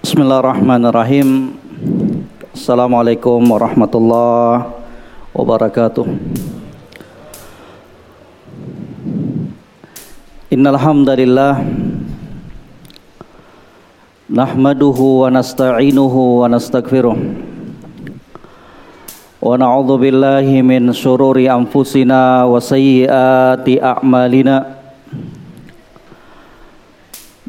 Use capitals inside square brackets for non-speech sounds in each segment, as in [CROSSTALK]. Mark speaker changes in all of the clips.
Speaker 1: Bismillahirrahmanirrahim. Assalamualaikum warahmatullahi wabarakatuh. Innal hamdalillah nahmaduhu wa nasta'inuhu wa nastaghfiruh wa na'udzu billahi min shururi anfusina wa sayyiati a'malina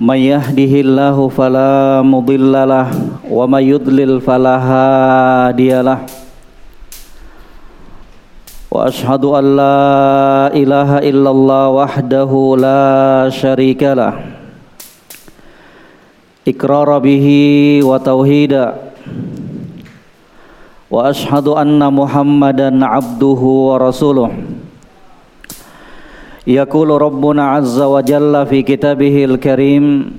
Speaker 1: may yahdihillahu fala mudhillalah wa may yudlil fala hadiyalah wa ashhadu an la ilaha illallah wahdahu la syarikalah iqrara bihi wa tauhida. Wa ashhadu anna muhammadan abduhu wa rasuluh yaqulu rabbuna azza wa jalla fi kitabihil karim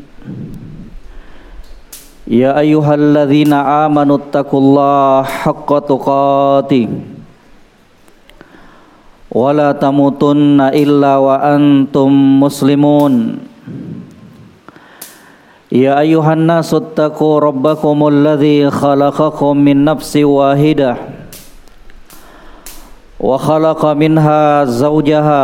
Speaker 1: ya ayyuhalladzina amanu taqullaha haqqa tuqatih wa la tamutunna illa wa antum muslimun يا أيها الناس اتقوا ربكم الذي خلقكم من نفس واحدة وخلق منها زوجها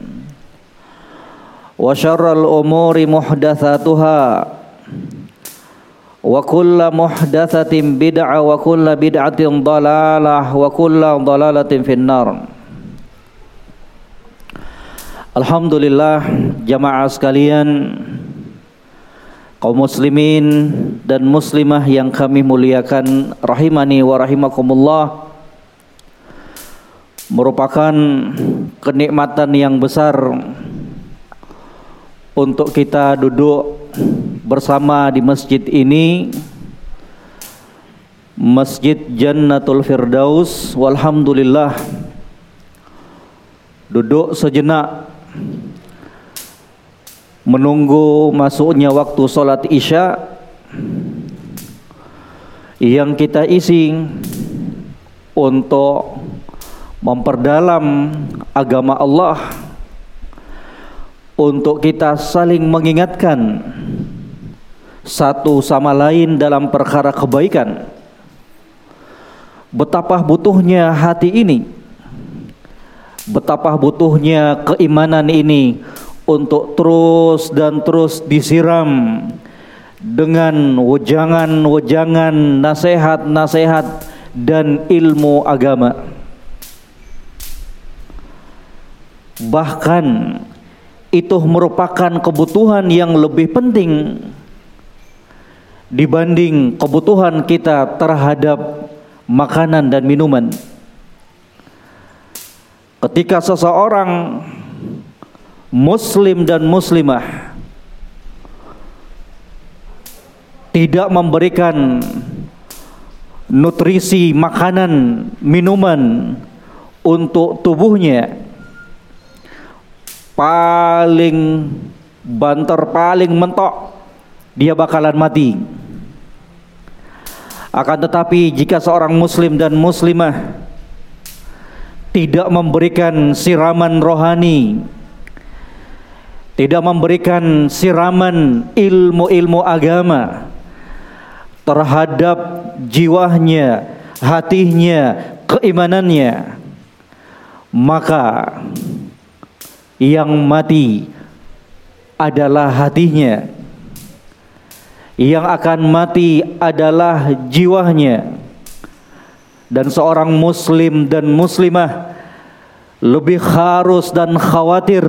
Speaker 1: وشر الأمور محدثاتها وكل محدثة بدعة وكل بدعة ضلالة وكل ضلالة في النار Alhamdulillah jamaah sekalian kaum muslimin dan muslimah yang kami muliakan rahimani wa rahimakumullah merupakan kenikmatan yang besar untuk kita duduk bersama di masjid ini Masjid Jannatul Firdaus. Walhamdulillah duduk sejenak menunggu masuknya waktu sholat isya yang kita isi untuk memperdalam agama Allah untuk kita saling mengingatkan satu sama lain dalam perkara kebaikan betapa butuhnya hati ini betapa butuhnya keimanan ini untuk terus dan terus disiram dengan wejangan-wejangan nasihat-nasihat dan ilmu agama. Bahkan itu merupakan kebutuhan yang lebih penting dibanding kebutuhan kita terhadap makanan dan minuman. Ketika seseorang muslim dan muslimah tidak memberikan nutrisi makanan minuman untuk tubuhnya paling banter paling mentok dia bakalan mati. Akan tetapi jika seorang muslim dan muslimah tidak memberikan siraman rohani tidak memberikan siraman ilmu-ilmu agama terhadap jiwanya, hatinya, keimanannya, maka yang mati adalah hatinya. Yang akan mati adalah jiwanya. dan seorang muslim dan muslimah lebih harus dan khawatir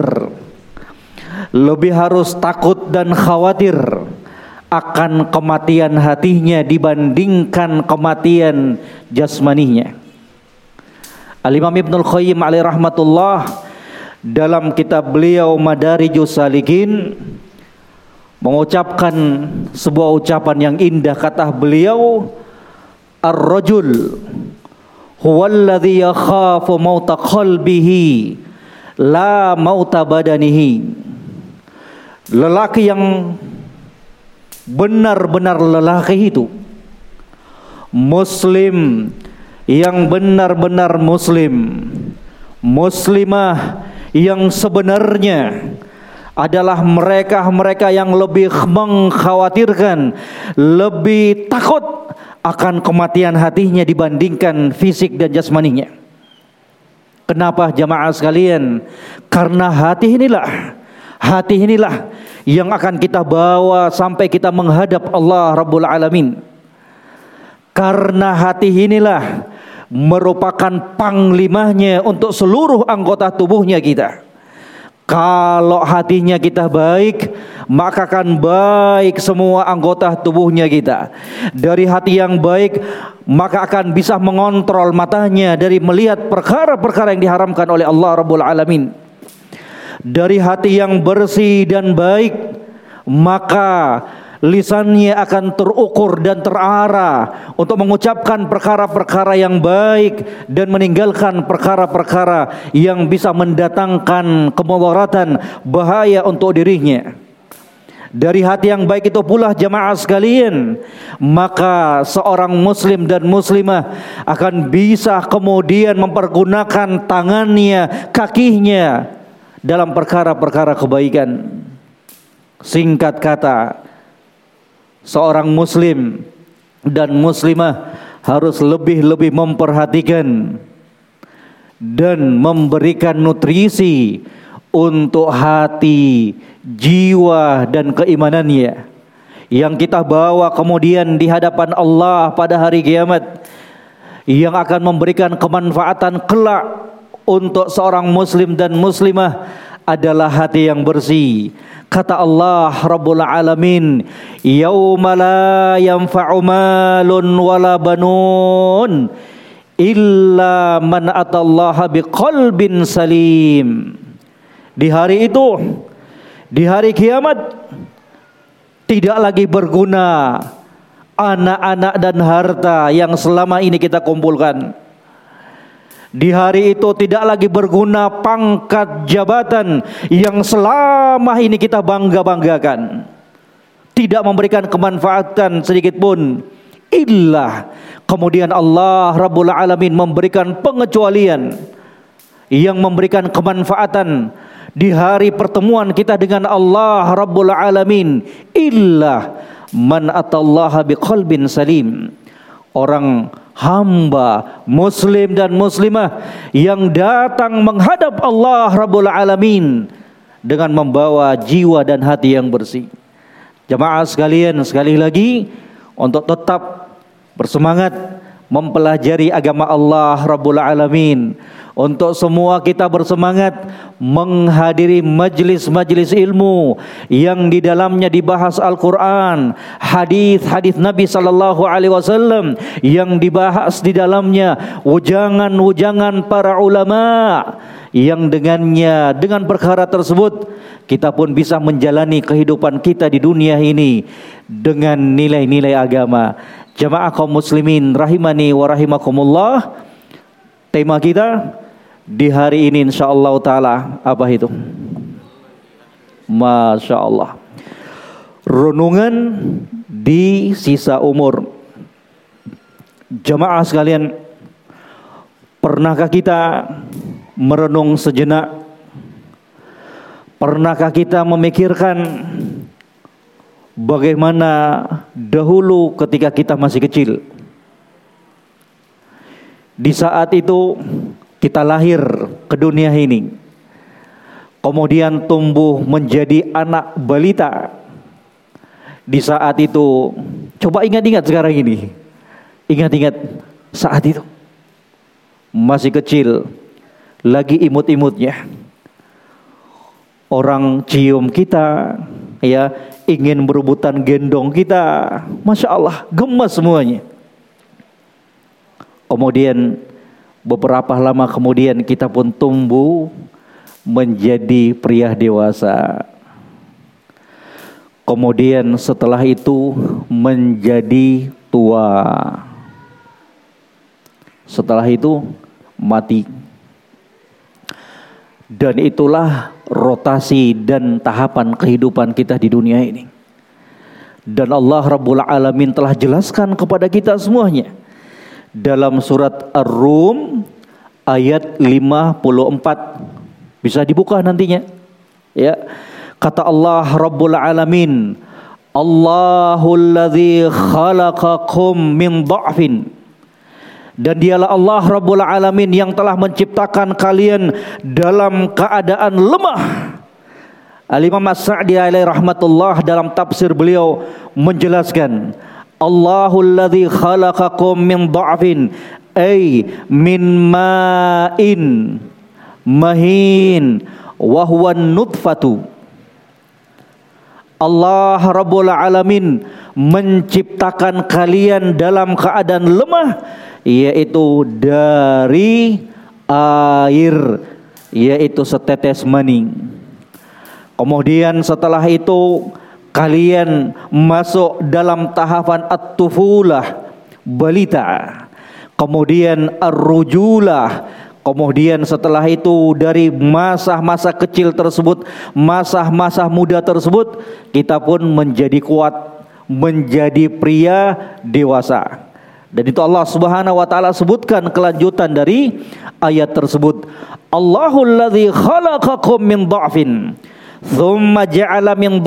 Speaker 1: lebih harus takut dan khawatir akan kematian hatinya dibandingkan kematian jasmaninya. Al-Imam Ibnul Qayyim alaih rahmatullah dalam kitab beliau Madarijus Salikin mengucapkan sebuah ucapan yang indah kata beliau ar-rajul huwallazi yakhafu mauta qalbihi la mauta badanihi. Lelaki yang benar-benar lelaki itu muslim yang benar-benar muslim muslimah yang sebenarnya adalah mereka-mereka yang lebih mengkhawatirkan, lebih takut akan kematian hatinya dibandingkan fisik dan jasmaninya. Kenapa jamaah sekalian? Karena hati inilah, hati inilah yang akan kita bawa sampai kita menghadap Allah Rabbul Alamin. Karena hati inilah merupakan panglimanya untuk seluruh anggota tubuhnya kita. Kalau hatinya kita baik, maka akan baik semua anggota tubuhnya kita. Dari hati yang baik, maka akan bisa mengontrol matanya dari melihat perkara-perkara yang diharamkan oleh Allah Rabbul Alamin. Dari hati yang bersih dan baik, maka lisannya akan terukur dan terarah untuk mengucapkan perkara-perkara yang baik dan meninggalkan perkara-perkara yang bisa mendatangkan kemudaratan bahaya untuk dirinya. Dari hati yang baik itu pula jamaah sekalian Maka seorang muslim dan muslimah Akan bisa kemudian mempergunakan tangannya Kakinya Dalam perkara-perkara kebaikan Singkat kata seorang muslim dan muslimah harus lebih-lebih memperhatikan dan memberikan nutrisi untuk hati, jiwa dan keimanannya yang kita bawa kemudian di hadapan Allah pada hari kiamat yang akan memberikan kemanfaatan kelak untuk seorang muslim dan muslimah adalah hati yang bersih Kata Allah Rabbul Alamin, "Yauma la yanfa'u malun wala banun illa man atallaha biqalbin salim." Di hari itu, di hari kiamat tidak lagi berguna anak-anak dan harta yang selama ini kita kumpulkan di hari itu tidak lagi berguna pangkat jabatan yang selama ini kita bangga-banggakan. Tidak memberikan kemanfaatan sedikit pun. Illah kemudian Allah Rabbul Alamin memberikan pengecualian yang memberikan kemanfaatan di hari pertemuan kita dengan Allah Rabbul Alamin illah man atallaha biqalbin salim orang hamba muslim dan muslimah yang datang menghadap Allah Rabbul Alamin dengan membawa jiwa dan hati yang bersih. Jemaah sekalian sekali lagi untuk tetap bersemangat mempelajari agama Allah Rabbul Alamin untuk semua kita bersemangat menghadiri majlis-majlis ilmu yang di dalamnya dibahas Al-Quran, hadis-hadis Nabi Sallallahu Alaihi Wasallam yang dibahas di dalamnya, ujangan-ujangan para ulama yang dengannya dengan perkara tersebut kita pun bisa menjalani kehidupan kita di dunia ini dengan nilai-nilai agama. Jamaah kaum muslimin rahimani wa. Tema kita di hari ini insya Allah taala apa itu? Masya Allah. Renungan di sisa umur. Jamaah sekalian, pernahkah kita merenung sejenak? Pernahkah kita memikirkan bagaimana dahulu ketika kita masih kecil? Di saat itu kita lahir ke dunia ini. Kemudian tumbuh menjadi anak balita. Di saat itu coba ingat-ingat sekarang ini. Ingat-ingat saat itu. Masih kecil, lagi imut-imutnya. Orang cium kita, ya ingin berebutan gendong kita, masya Allah, gemas semuanya. Kemudian beberapa lama kemudian kita pun tumbuh menjadi pria dewasa. Kemudian setelah itu menjadi tua. Setelah itu mati. Dan itulah rotasi dan tahapan kehidupan kita di dunia ini. Dan Allah Rabbul Alamin telah jelaskan kepada kita semuanya dalam surat Ar-Rum ayat 54 bisa dibuka nantinya. Ya. Kata Allah Rabbul Alamin Allahul ladzi khalaqakum min dha'fin. Dan dialah Allah Rabbul Alamin yang telah menciptakan kalian dalam keadaan lemah. Al-Imam As-Sa'di alaihi rahmatullah dalam tafsir beliau menjelaskan Allahul ladzi khalaqakum min dha'fin ay min ma'in mahin wa huwa nutfatu Allah Rabbul Alamin menciptakan kalian dalam keadaan lemah yaitu dari air yaitu setetes mani. Kemudian setelah itu kalian masuk dalam tahapan at-tufulah balita. Kemudian ar-rujulah. Kemudian setelah itu dari masa-masa kecil tersebut masa-masa muda tersebut kita pun menjadi kuat menjadi pria dewasa. Dan itu Allah Subhanahu wa taala sebutkan kelanjutan dari ayat tersebut. Allahul ladzi khalaqakum min dha'fin Thumma ja'ala min.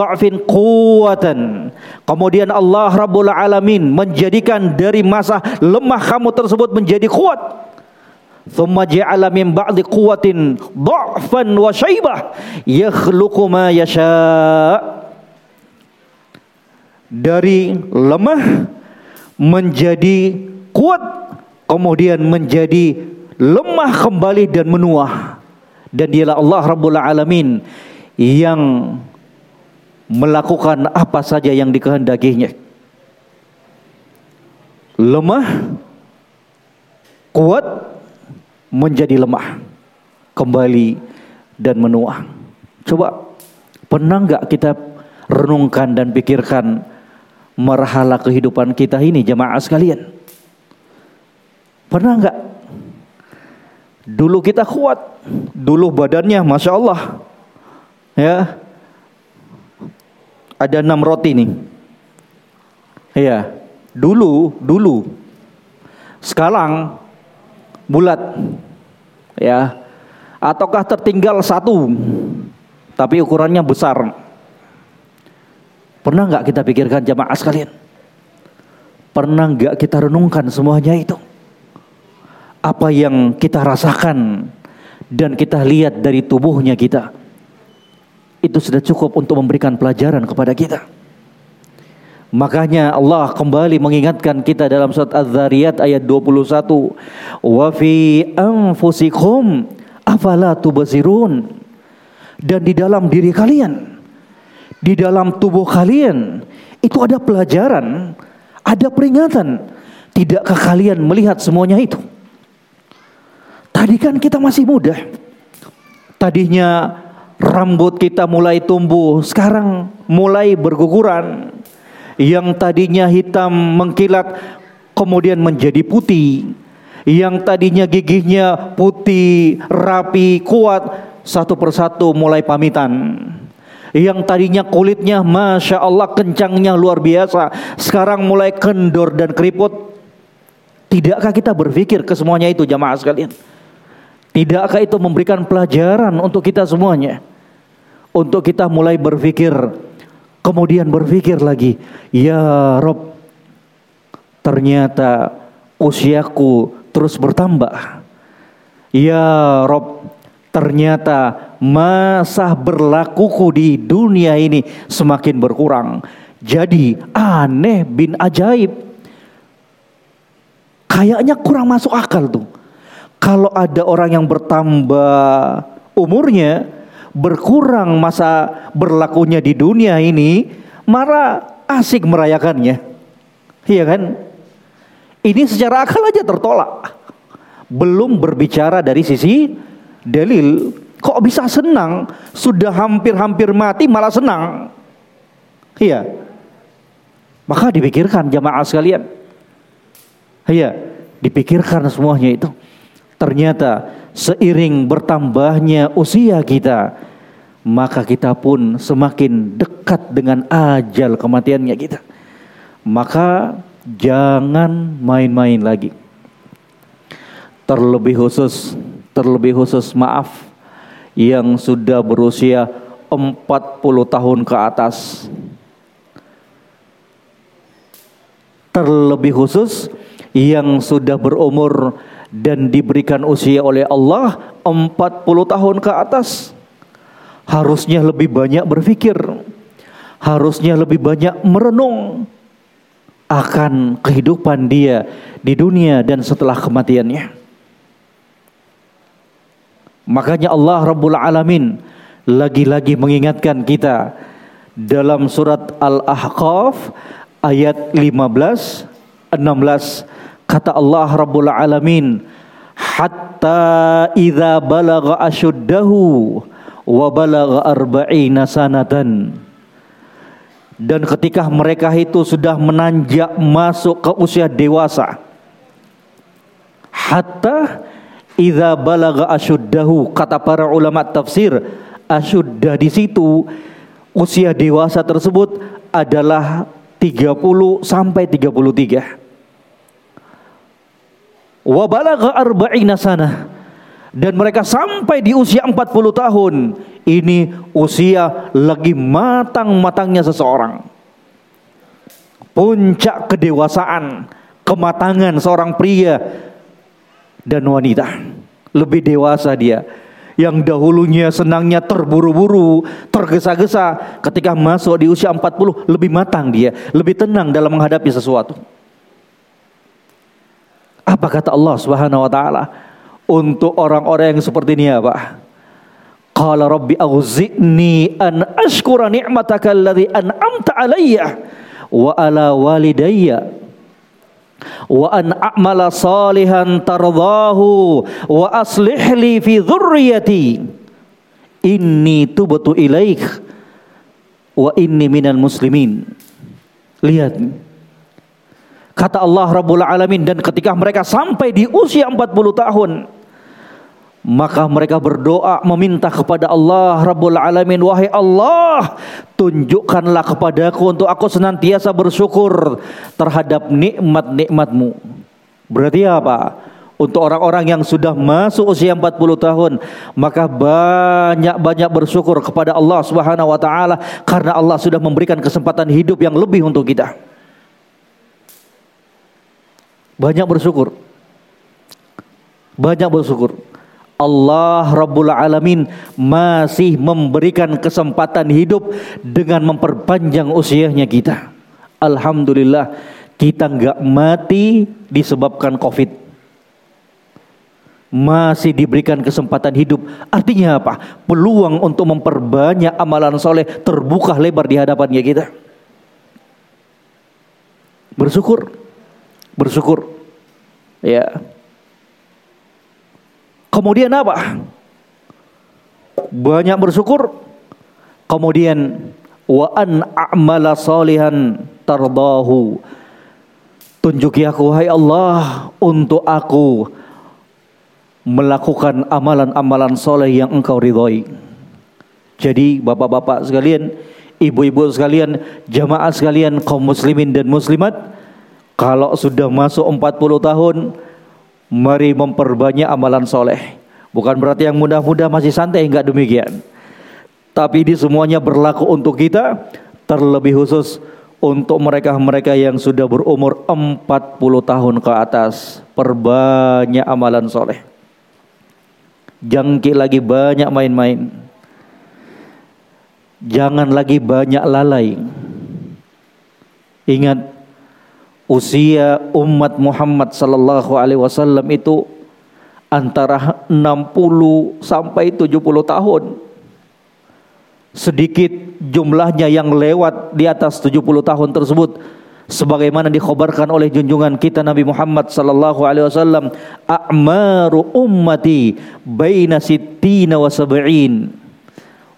Speaker 1: Kemudian Allah Rabbul Alamin menjadikan dari masa lemah kamu tersebut menjadi kuat. Thumma ja'ala min ba'di quwwatin dha'fan wa syaibah yakhluqu ma yasha. Dari lemah menjadi kuat kemudian menjadi lemah kembali dan menua dan dialah Allah Rabbul Alamin yang melakukan apa saja yang dikehendakinya. Lemah, kuat, menjadi lemah, kembali dan menua. Coba pernah nggak kita renungkan dan pikirkan merhala kehidupan kita ini jemaah sekalian? Pernah nggak? Dulu kita kuat, dulu badannya masya Allah, Ya. Ada enam roti nih. Ya. Dulu, dulu. Sekarang bulat. Ya. Ataukah tertinggal satu tapi ukurannya besar. Pernah nggak kita pikirkan jamaah sekalian? Pernah nggak kita renungkan semuanya itu? Apa yang kita rasakan dan kita lihat dari tubuhnya kita? Itu sudah cukup untuk memberikan pelajaran kepada kita. Makanya Allah kembali mengingatkan kita dalam surat Az-Zariyat ayat 21. Wa fi anfusikum afala tubsirun. Dan di dalam diri kalian, di dalam tubuh kalian itu ada pelajaran, ada peringatan. Tidakkah kalian melihat semuanya itu? Tadi kan kita masih muda. Tadinya rambut kita mulai tumbuh, sekarang mulai berguguran. Yang tadinya hitam mengkilat kemudian menjadi putih. Yang tadinya gigihnya putih, rapi, kuat, satu persatu mulai pamitan. Yang tadinya kulitnya Masya Allah kencangnya luar biasa Sekarang mulai kendor dan keriput Tidakkah kita berpikir ke semuanya itu jamaah sekalian Tidakkah itu memberikan pelajaran untuk kita semuanya? Untuk kita mulai berpikir, kemudian berpikir lagi, ya Rob, ternyata usiaku terus bertambah. Ya Rob, ternyata masa berlakuku di dunia ini semakin berkurang. Jadi aneh bin ajaib. Kayaknya kurang masuk akal tuh kalau ada orang yang bertambah umurnya, berkurang masa berlakunya di dunia ini, marah asik merayakannya. Iya kan? Ini secara akal aja tertolak. Belum berbicara dari sisi dalil. Kok bisa senang? Sudah hampir-hampir mati malah senang. Iya. Maka dipikirkan jamaah sekalian. Iya, dipikirkan semuanya itu. Ternyata seiring bertambahnya usia kita, maka kita pun semakin dekat dengan ajal kematiannya kita. Maka jangan main-main lagi. Terlebih khusus, terlebih khusus maaf yang sudah berusia 40 tahun ke atas. Terlebih khusus yang sudah berumur dan diberikan usia oleh Allah 40 tahun ke atas. Harusnya lebih banyak berpikir harusnya lebih banyak merenung akan kehidupan dia di dunia dan setelah kematiannya. Makanya Allah Rabbul Alamin lagi-lagi mengingatkan kita dalam surat Al-Ahqaf ayat 15 16 Kata Allah Rabbul Alamin, hatta idza balagha ashuddahu wa balagha arba'ina sanatan. Dan ketika mereka itu sudah menanjak masuk ke usia dewasa, hatta idza balagha ashuddahu kata para ulama tafsir, asyuddah di situ usia dewasa tersebut adalah 30 sampai 33 wa balagha arba'ina sana dan mereka sampai di usia 40 tahun ini usia lagi matang-matangnya seseorang. Puncak kedewasaan kematangan seorang pria dan wanita. Lebih dewasa dia. Yang dahulunya senangnya terburu-buru, tergesa-gesa ketika masuk di usia 40 lebih matang dia, lebih tenang dalam menghadapi sesuatu. Apa kata Allah Subhanahu wa taala? Untuk orang-orang yang seperti ini ya, Pak? Qala rabbi auzi'ni an ashkura ni'mataka alladhi an'amta alayya wa ala walidayya wa an a'mala salihan tardahu wa aslih li fi dhurriyyati. Inni tubtu ilaik wa inni minal muslimin. Lihat Kata Allah Rabbul Alamin dan ketika mereka sampai di usia 40 tahun maka mereka berdoa meminta kepada Allah Rabbul Alamin wahai Allah tunjukkanlah kepadaku untuk aku senantiasa bersyukur terhadap nikmat-nikmatmu. Berarti apa? Untuk orang-orang yang sudah masuk usia 40 tahun maka banyak-banyak bersyukur kepada Allah Subhanahu wa taala karena Allah sudah memberikan kesempatan hidup yang lebih untuk kita banyak bersyukur. Banyak bersyukur. Allah Rabbul Alamin masih memberikan kesempatan hidup dengan memperpanjang usianya kita. Alhamdulillah kita nggak mati disebabkan COVID. Masih diberikan kesempatan hidup. Artinya apa? Peluang untuk memperbanyak amalan soleh terbuka lebar di hadapannya kita. Bersyukur bersyukur. Ya. Kemudian apa? Banyak bersyukur. Kemudian wa an a'mala salihan tardahu. Tunjuki aku hai Allah untuk aku melakukan amalan-amalan soleh yang engkau ridhoi. Jadi bapak-bapak sekalian, ibu-ibu sekalian, jamaah sekalian, kaum muslimin dan muslimat, kalau sudah masuk 40 tahun, mari memperbanyak amalan soleh. Bukan berarti yang mudah-mudah masih santai, enggak demikian. Tapi ini semuanya berlaku untuk kita, terlebih khusus untuk mereka-mereka yang sudah berumur 40 tahun ke atas. Perbanyak amalan soleh. Jangki lagi banyak main-main. Jangan lagi banyak lalai. Ingat usia umat Muhammad sallallahu alaihi wasallam itu antara 60 sampai 70 tahun. Sedikit jumlahnya yang lewat di atas 70 tahun tersebut. Sebagaimana dikhabarkan oleh junjungan kita Nabi Muhammad sallallahu alaihi wasallam a'maru ummati baina sittina wa sab'in.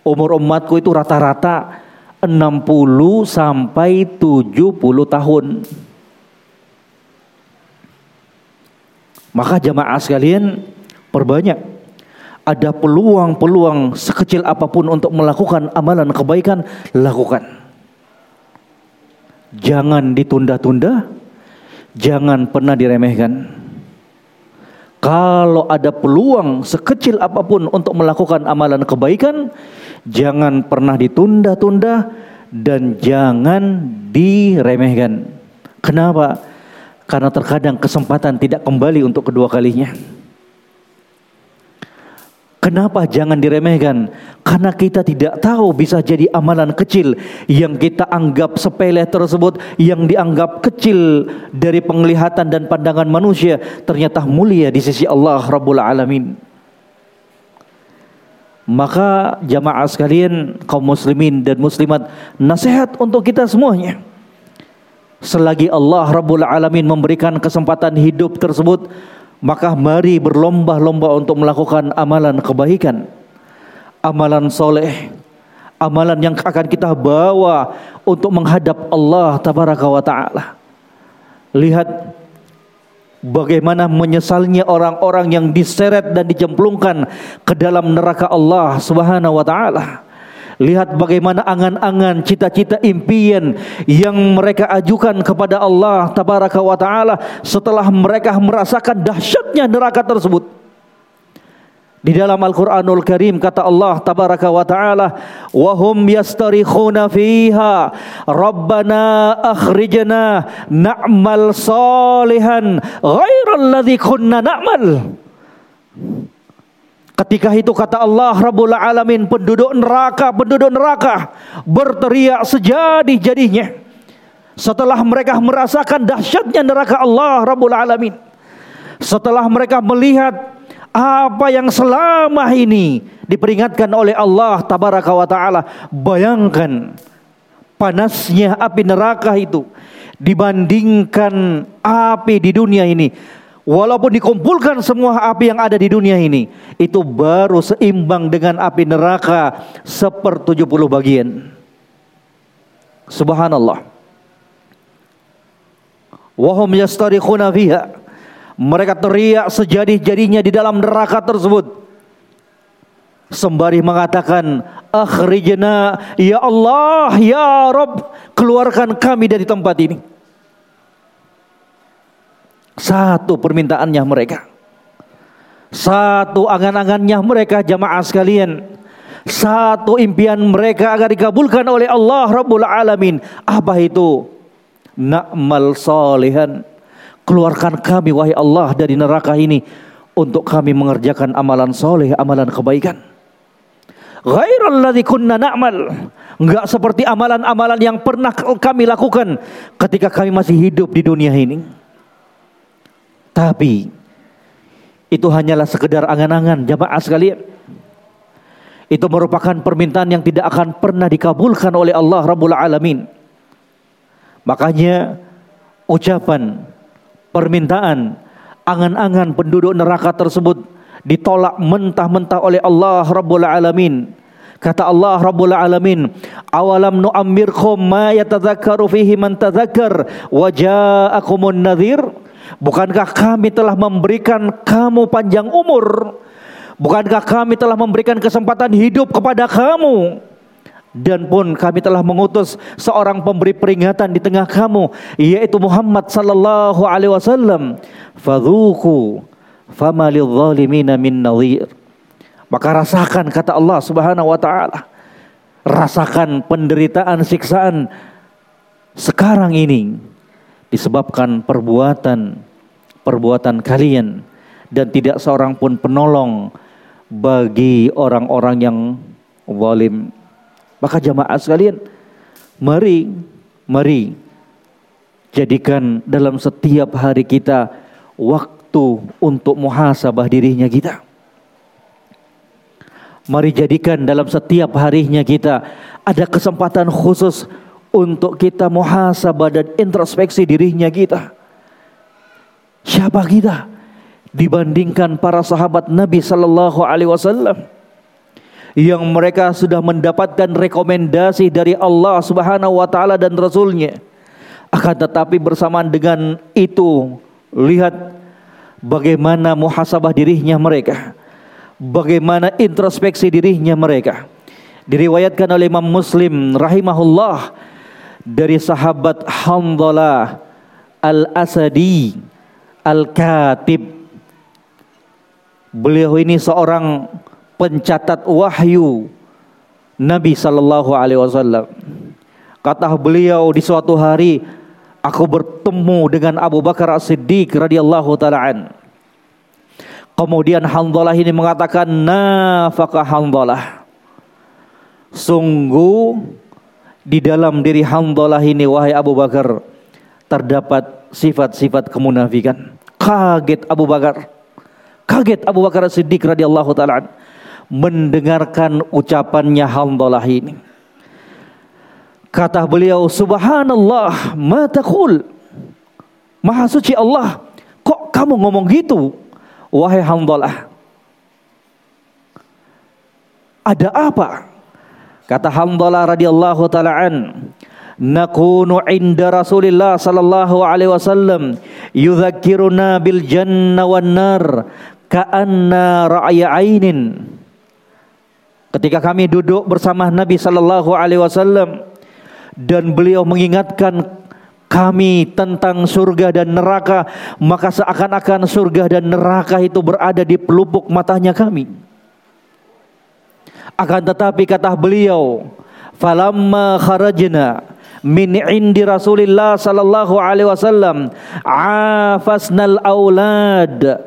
Speaker 1: Umur umatku itu rata-rata 60 sampai 70 tahun Maka jamaah sekalian perbanyak ada peluang-peluang sekecil apa pun untuk melakukan amalan kebaikan lakukan. Jangan ditunda-tunda, jangan pernah diremehkan. Kalau ada peluang sekecil apa pun untuk melakukan amalan kebaikan, jangan pernah ditunda-tunda dan jangan diremehkan. Kenapa? Karena terkadang kesempatan tidak kembali untuk kedua kalinya. Kenapa jangan diremehkan? Karena kita tidak tahu bisa jadi amalan kecil yang kita anggap sepele tersebut yang dianggap kecil dari penglihatan dan pandangan manusia ternyata mulia di sisi Allah Rabbul Alamin. Maka jamaah sekalian kaum muslimin dan muslimat nasihat untuk kita semuanya Selagi Allah Rabbul Alamin memberikan kesempatan hidup tersebut, maka mari berlomba-lomba untuk melakukan amalan kebaikan, amalan soleh, amalan yang akan kita bawa untuk menghadap Allah Tabaraka wa Ta'ala. Lihat bagaimana menyesalnya orang-orang yang diseret dan dicemplungkan ke dalam neraka Allah Subhanahu wa taala. Lihat bagaimana angan-angan, cita-cita, impian yang mereka ajukan kepada Allah tabaraka wa taala setelah mereka merasakan dahsyatnya neraka tersebut. Di dalam Al-Qur'anul Karim kata Allah tabaraka wa taala, "Wa hum yastarikhuna fiha, Rabbana akhrijna na'mal salihan ghairal ladzi kunna na'mal." Ketika itu kata Allah Rabbul Alamin penduduk neraka, penduduk neraka berteriak sejadi-jadinya. Setelah mereka merasakan dahsyatnya neraka Allah Rabbul Alamin. Setelah mereka melihat apa yang selama ini diperingatkan oleh Allah Tabaraka wa Ta'ala. Bayangkan panasnya api neraka itu dibandingkan api di dunia ini Walaupun dikumpulkan semua api yang ada di dunia ini, itu baru seimbang dengan api neraka sepertujuh puluh bagian. Subhanallah. Wahum yastarikhuna fiha. Mereka teriak sejadi-jadinya di dalam neraka tersebut. Sembari mengatakan, Akhrijna, Ya Allah, Ya Rabb, keluarkan kami dari tempat ini. Satu permintaannya mereka. Satu angan-angannya mereka jamaah sekalian. Satu impian mereka agar dikabulkan oleh Allah Rabbul Alamin. Apa itu? Na'mal salihan. Keluarkan kami wahai Allah dari neraka ini untuk kami mengerjakan amalan soleh, amalan kebaikan. Ghairal ladzi kunna na'mal. Enggak seperti amalan-amalan yang pernah kami lakukan ketika kami masih hidup di dunia ini. Tapi itu hanyalah sekedar angan-angan jamaah sekalian. Itu merupakan permintaan yang tidak akan pernah dikabulkan oleh Allah Rabbul Alamin. Makanya ucapan, permintaan, angan-angan penduduk neraka tersebut ditolak mentah-mentah oleh Allah Rabbul Alamin. Kata Allah Rabbul Alamin, "Awalam nu'ammirkum ma yatadzakkaru fihi man tadzakkar wa ja'akumun nadhir?" Bukankah kami telah memberikan kamu panjang umur? Bukankah kami telah memberikan kesempatan hidup kepada kamu? Dan pun kami telah mengutus seorang pemberi peringatan di tengah kamu yaitu Muhammad sallallahu alaihi wasallam. Fadhuku fama min nadhir. Maka rasakan kata Allah Subhanahu wa taala. Rasakan penderitaan siksaan sekarang ini disebabkan perbuatan perbuatan kalian dan tidak seorang pun penolong bagi orang-orang yang zalim. Maka jamaah sekalian, mari mari jadikan dalam setiap hari kita waktu untuk muhasabah dirinya kita. Mari jadikan dalam setiap harinya kita ada kesempatan khusus untuk kita muhasabah dan introspeksi dirinya kita. Siapa kita dibandingkan para sahabat Nabi sallallahu alaihi wasallam yang mereka sudah mendapatkan rekomendasi dari Allah Subhanahu wa taala dan rasulnya. Akan tetapi bersamaan dengan itu lihat bagaimana muhasabah dirinya mereka. Bagaimana introspeksi dirinya mereka. Diriwayatkan oleh Imam Muslim rahimahullah dari sahabat Hamdalah Al-Asadi Al-Katib. Beliau ini seorang pencatat wahyu Nabi sallallahu alaihi wasallam. Kata beliau di suatu hari aku bertemu dengan Abu Bakar As-Siddiq radhiyallahu taala an. Kemudian Hamdalah ini mengatakan nafaqah Hamdalah. Sungguh di dalam diri Hamdalah ini wahai Abu Bakar terdapat sifat-sifat kemunafikan. Kaget Abu Bakar. Kaget Abu Bakar Siddiq radhiyallahu taala mendengarkan ucapannya Hamdalah ini. Kata beliau, Subhanallah, ma taqul. Maha suci Allah. Kok kamu ngomong gitu? Wahai Hamdalah. Ada apa? Kata Hamdalah radhiyallahu taala an, nakunu inda Rasulillah sallallahu alaihi wasallam yudzakkiruna bil janna wan nar ka'anna ra'ya ainin. Ketika kami duduk bersama Nabi sallallahu alaihi wasallam dan beliau mengingatkan kami tentang surga dan neraka, maka seakan-akan surga dan neraka itu berada di pelupuk matanya kami. Akan tetapi kata beliau, falamma kharajna min indi Rasulillah sallallahu alaihi wasallam afasnal aulad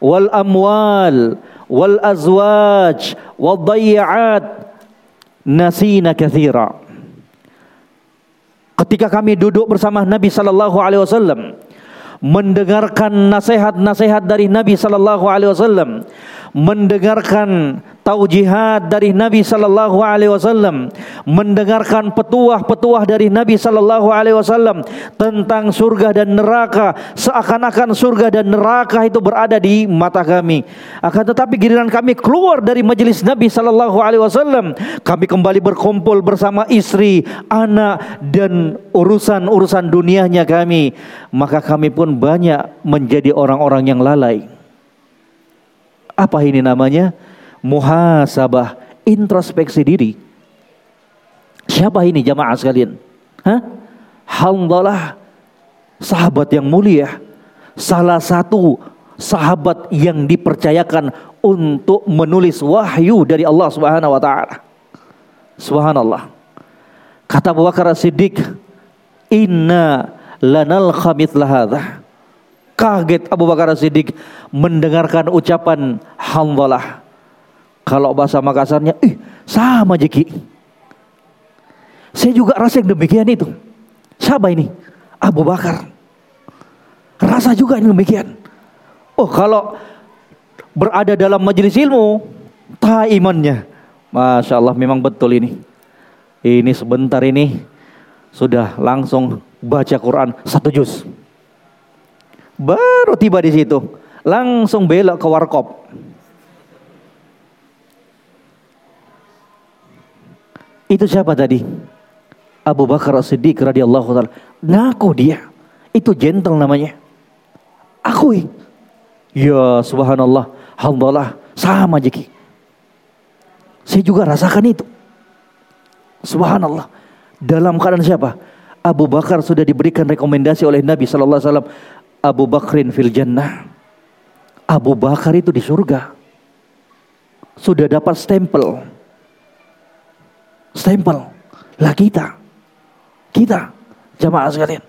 Speaker 1: wal amwal wal azwaj wal dayyat nasina kathira. Ketika kami duduk bersama Nabi sallallahu alaihi wasallam mendengarkan nasihat-nasihat dari Nabi sallallahu alaihi wasallam mendengarkan taujihat dari Nabi sallallahu alaihi wasallam, mendengarkan petuah-petuah dari Nabi sallallahu alaihi wasallam tentang surga dan neraka, seakan-akan surga dan neraka itu berada di mata kami. Akan tetapi giliran kami keluar dari majelis Nabi sallallahu alaihi wasallam, kami kembali berkumpul bersama istri, anak dan urusan-urusan dunianya kami, maka kami pun banyak menjadi orang-orang yang lalai. Apa ini namanya? Muhasabah, introspeksi diri. Siapa ini jamaah sekalian? Hah? Alhamdulillah sahabat yang mulia. Salah satu sahabat yang dipercayakan untuk menulis wahyu dari Allah Subhanahu wa taala. Subhanallah. Kata Abu Bakar Siddiq, "Inna lanal khamith lahadha." Kaget Abu Bakar Siddiq mendengarkan ucapan Hamdalah. Kalau bahasa Makassarnya, ih sama Jeki. Saya juga rasa yang demikian itu. Siapa ini? Abu Bakar. Rasa juga yang demikian. Oh kalau berada dalam majelis ilmu, tak imannya. Masya Allah memang betul ini. Ini sebentar ini sudah langsung baca Quran satu juz. Baru tiba di situ, langsung belok ke warkop. Itu siapa tadi? Abu Bakar As-Siddiq radhiyallahu taala. Ngaku dia. Itu gentle namanya. Akui. Ya subhanallah, alhamdulillah sama Jeki. Saya juga rasakan itu. Subhanallah. Dalam keadaan siapa? Abu Bakar sudah diberikan rekomendasi oleh Nabi sallallahu alaihi wasallam Abu Bakrin fil jannah. Abu Bakar itu di surga. Sudah dapat stempel. Stempel. Lah kita. Kita. Jamaah sekalian.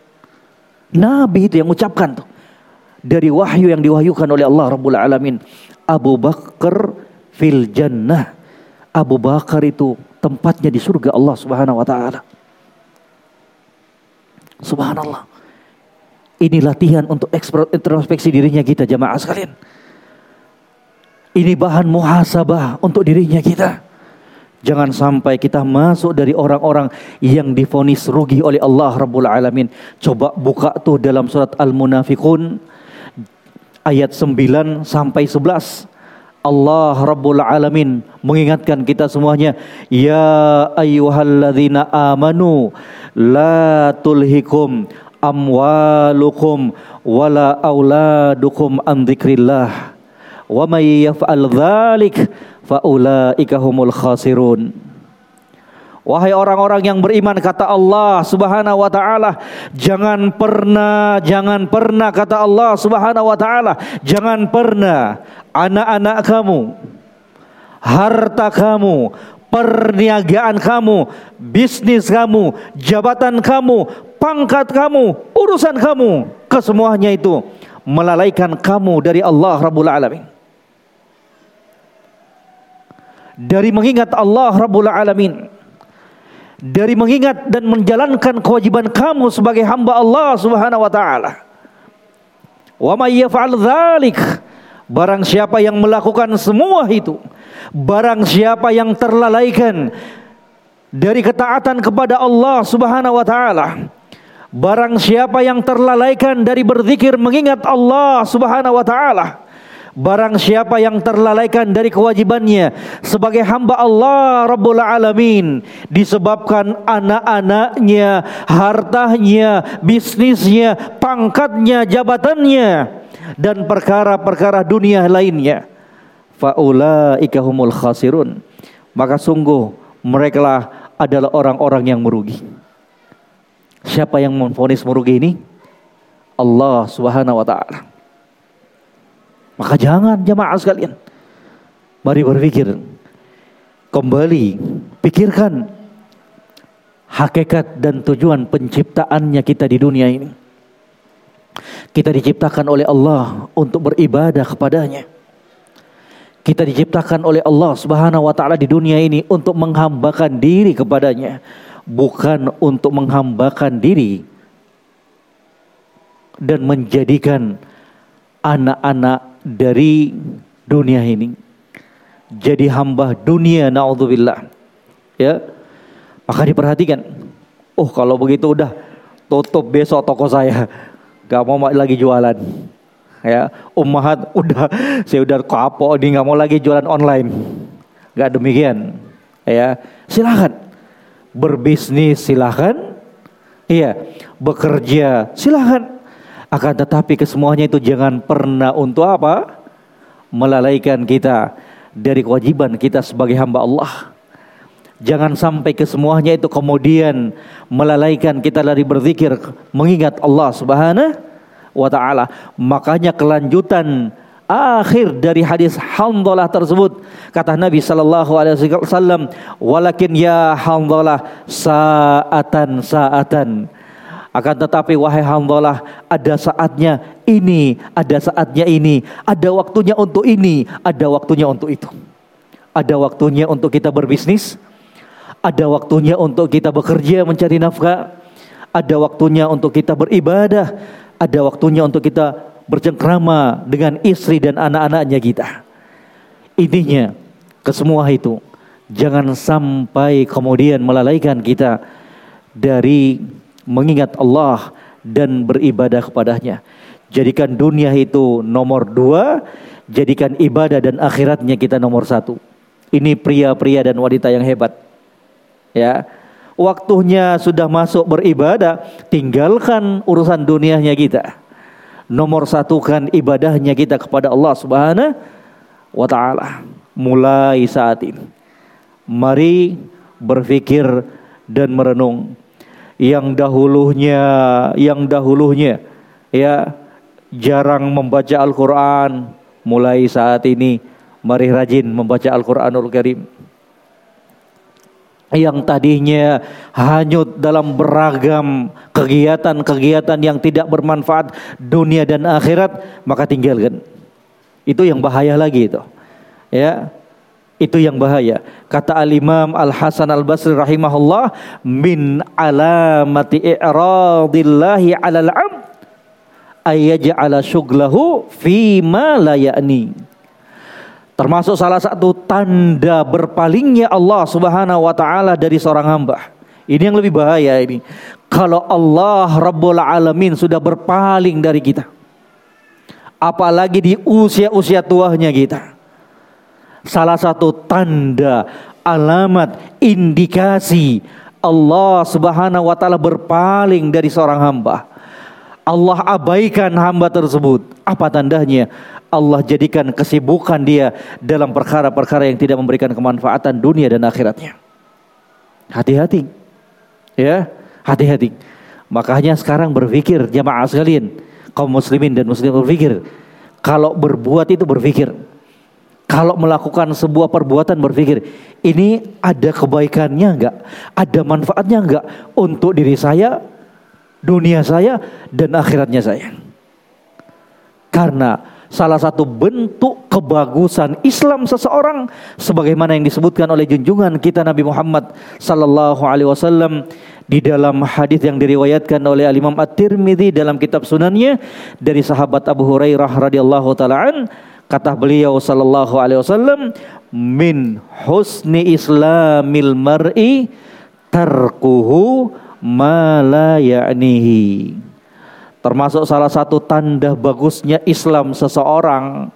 Speaker 1: Nabi itu yang ucapkan tuh. Dari wahyu yang diwahyukan oleh Allah Rabbul Alamin. Abu Bakar fil jannah. Abu Bakar itu tempatnya di surga Allah Subhanahu wa taala. Subhanallah. Ini latihan untuk introspeksi dirinya kita jamaah sekalian. Ini bahan muhasabah untuk dirinya kita. Jangan sampai kita masuk dari orang-orang yang difonis rugi oleh Allah Rabbul Alamin. Coba buka tuh dalam surat Al-Munafiqun ayat 9 sampai 11. Allah Rabbul Alamin mengingatkan kita semuanya ya ayyuhalladzina amanu la tulhikum amwalukum wala auladukum an dzikrillah wa may yaf'al dzalik fa ulaika humul khasirun. Wahai orang-orang yang beriman kata Allah Subhanahu wa taala, jangan pernah jangan pernah kata Allah Subhanahu wa taala, jangan pernah anak-anak kamu, harta kamu, perniagaan kamu, bisnis kamu, jabatan kamu, pangkat kamu, urusan kamu, kesemuanya itu melalaikan kamu dari Allah Rabbul Alamin. Dari mengingat Allah Rabbul Alamin dari mengingat dan menjalankan kewajiban kamu sebagai hamba Allah Subhanahu wa taala. Wa may yaf'al dzalik barang siapa yang melakukan semua itu, barang siapa yang terlalaikan dari ketaatan kepada Allah Subhanahu wa taala, barang siapa yang terlalaikan dari berzikir mengingat Allah Subhanahu wa taala, Barang siapa yang terlalaikan dari kewajibannya sebagai hamba Allah Rabbul Alamin disebabkan anak-anaknya, hartanya, bisnisnya, pangkatnya, jabatannya dan perkara-perkara dunia lainnya. Faulaika humul khasirun. Maka sungguh mereka adalah orang-orang yang merugi. Siapa yang memfonis merugi ini? Allah Subhanahu wa taala. Maka jangan jamaah sekalian. Mari berpikir. Kembali pikirkan hakikat dan tujuan penciptaannya kita di dunia ini. Kita diciptakan oleh Allah untuk beribadah kepadanya. Kita diciptakan oleh Allah Subhanahu wa taala di dunia ini untuk menghambakan diri kepadanya, bukan untuk menghambakan diri dan menjadikan anak-anak dari dunia ini. Jadi hamba dunia naudzubillah. Ya. Maka diperhatikan. Oh, kalau begitu udah tutup besok toko saya. Gak mau lagi jualan. Ya, ummahat udah [LAUGHS] saya udah kapok nih nggak mau lagi jualan online. Gak demikian. Ya, silakan berbisnis silakan. Iya, bekerja silakan akan tetapi kesemuanya itu jangan pernah untuk apa? Melalaikan kita dari kewajiban kita sebagai hamba Allah. Jangan sampai kesemuanya itu kemudian melalaikan kita dari berzikir mengingat Allah Subhanahu wa taala. Makanya kelanjutan akhir dari hadis Hamdalah tersebut kata Nabi sallallahu alaihi wasallam walakin ya Hamdalah saatan saatan akan tetapi wahai hamdalah ada saatnya ini, ada saatnya ini, ada waktunya untuk ini, ada waktunya untuk itu. Ada waktunya untuk kita berbisnis, ada waktunya untuk kita bekerja mencari nafkah, ada waktunya untuk kita beribadah, ada waktunya untuk kita bercengkrama dengan istri dan anak-anaknya kita. Intinya, kesemua itu jangan sampai kemudian melalaikan kita dari mengingat Allah dan beribadah kepadanya. Jadikan dunia itu nomor dua, jadikan ibadah dan akhiratnya kita nomor satu. Ini pria-pria dan wanita yang hebat. Ya, waktunya sudah masuk beribadah, tinggalkan urusan dunianya kita. Nomor satu kan ibadahnya kita kepada Allah Subhanahu wa taala. Mulai saat ini. Mari berpikir dan merenung yang dahulunya yang dahulunya ya jarang membaca Al-Qur'an mulai saat ini mari rajin membaca Al-Qur'anul Karim yang tadinya hanyut dalam beragam kegiatan-kegiatan yang tidak bermanfaat dunia dan akhirat maka tinggalkan itu yang bahaya lagi itu ya itu yang bahaya. Kata Al-Imam Al-Hasan Al-Basri rahimahullah, min alamati i'radillahi 'alal 'abd ayyaj'ala syughlahu fi ma la ya'ni. Termasuk salah satu tanda berpalingnya Allah Subhanahu wa taala dari seorang hamba. Ini yang lebih bahaya ini. Kalau Allah Rabbul Alamin sudah berpaling dari kita. Apalagi di usia-usia tuanya kita. Salah satu tanda, alamat, indikasi Allah Subhanahu wa taala berpaling dari seorang hamba. Allah abaikan hamba tersebut. Apa tandanya? Allah jadikan kesibukan dia dalam perkara-perkara yang tidak memberikan kemanfaatan dunia dan akhiratnya. Hati-hati. Ya, hati-hati. Makanya sekarang berpikir jamaah sekalian, kaum muslimin dan muslim berpikir, kalau berbuat itu berpikir. Kalau melakukan sebuah perbuatan berpikir, ini ada kebaikannya enggak? Ada manfaatnya enggak untuk diri saya, dunia saya dan akhiratnya saya. Karena salah satu bentuk kebagusan Islam seseorang sebagaimana yang disebutkan oleh junjungan kita Nabi Muhammad sallallahu alaihi wasallam di dalam hadis yang diriwayatkan oleh Al Imam At-Tirmidzi dalam kitab Sunannya dari sahabat Abu Hurairah radhiyallahu taala kata beliau sallallahu alaihi wasallam min husni islamil mar'i tarkuhu ma la ya'nihi. Termasuk salah satu tanda bagusnya Islam seseorang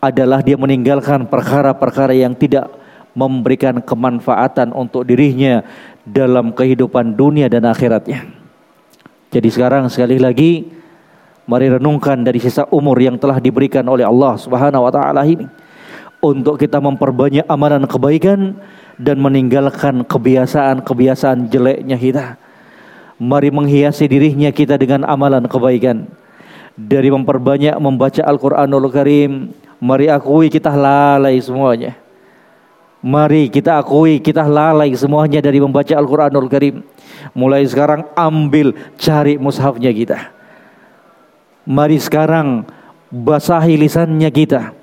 Speaker 1: adalah dia meninggalkan perkara-perkara yang tidak memberikan kemanfaatan untuk dirinya dalam kehidupan dunia dan akhiratnya. Jadi sekarang sekali lagi mari renungkan dari sisa umur yang telah diberikan oleh Allah Subhanahu wa taala ini untuk kita memperbanyak amalan kebaikan dan meninggalkan kebiasaan-kebiasaan jeleknya kita. Mari menghiasi dirinya kita dengan amalan kebaikan. Dari memperbanyak membaca Al-Quranul Karim. Mari akui kita lalai semuanya. Mari kita akui kita lalai semuanya dari membaca Al-Quranul Karim. Mulai sekarang ambil cari mushafnya kita. Mari sekarang basahi lisannya kita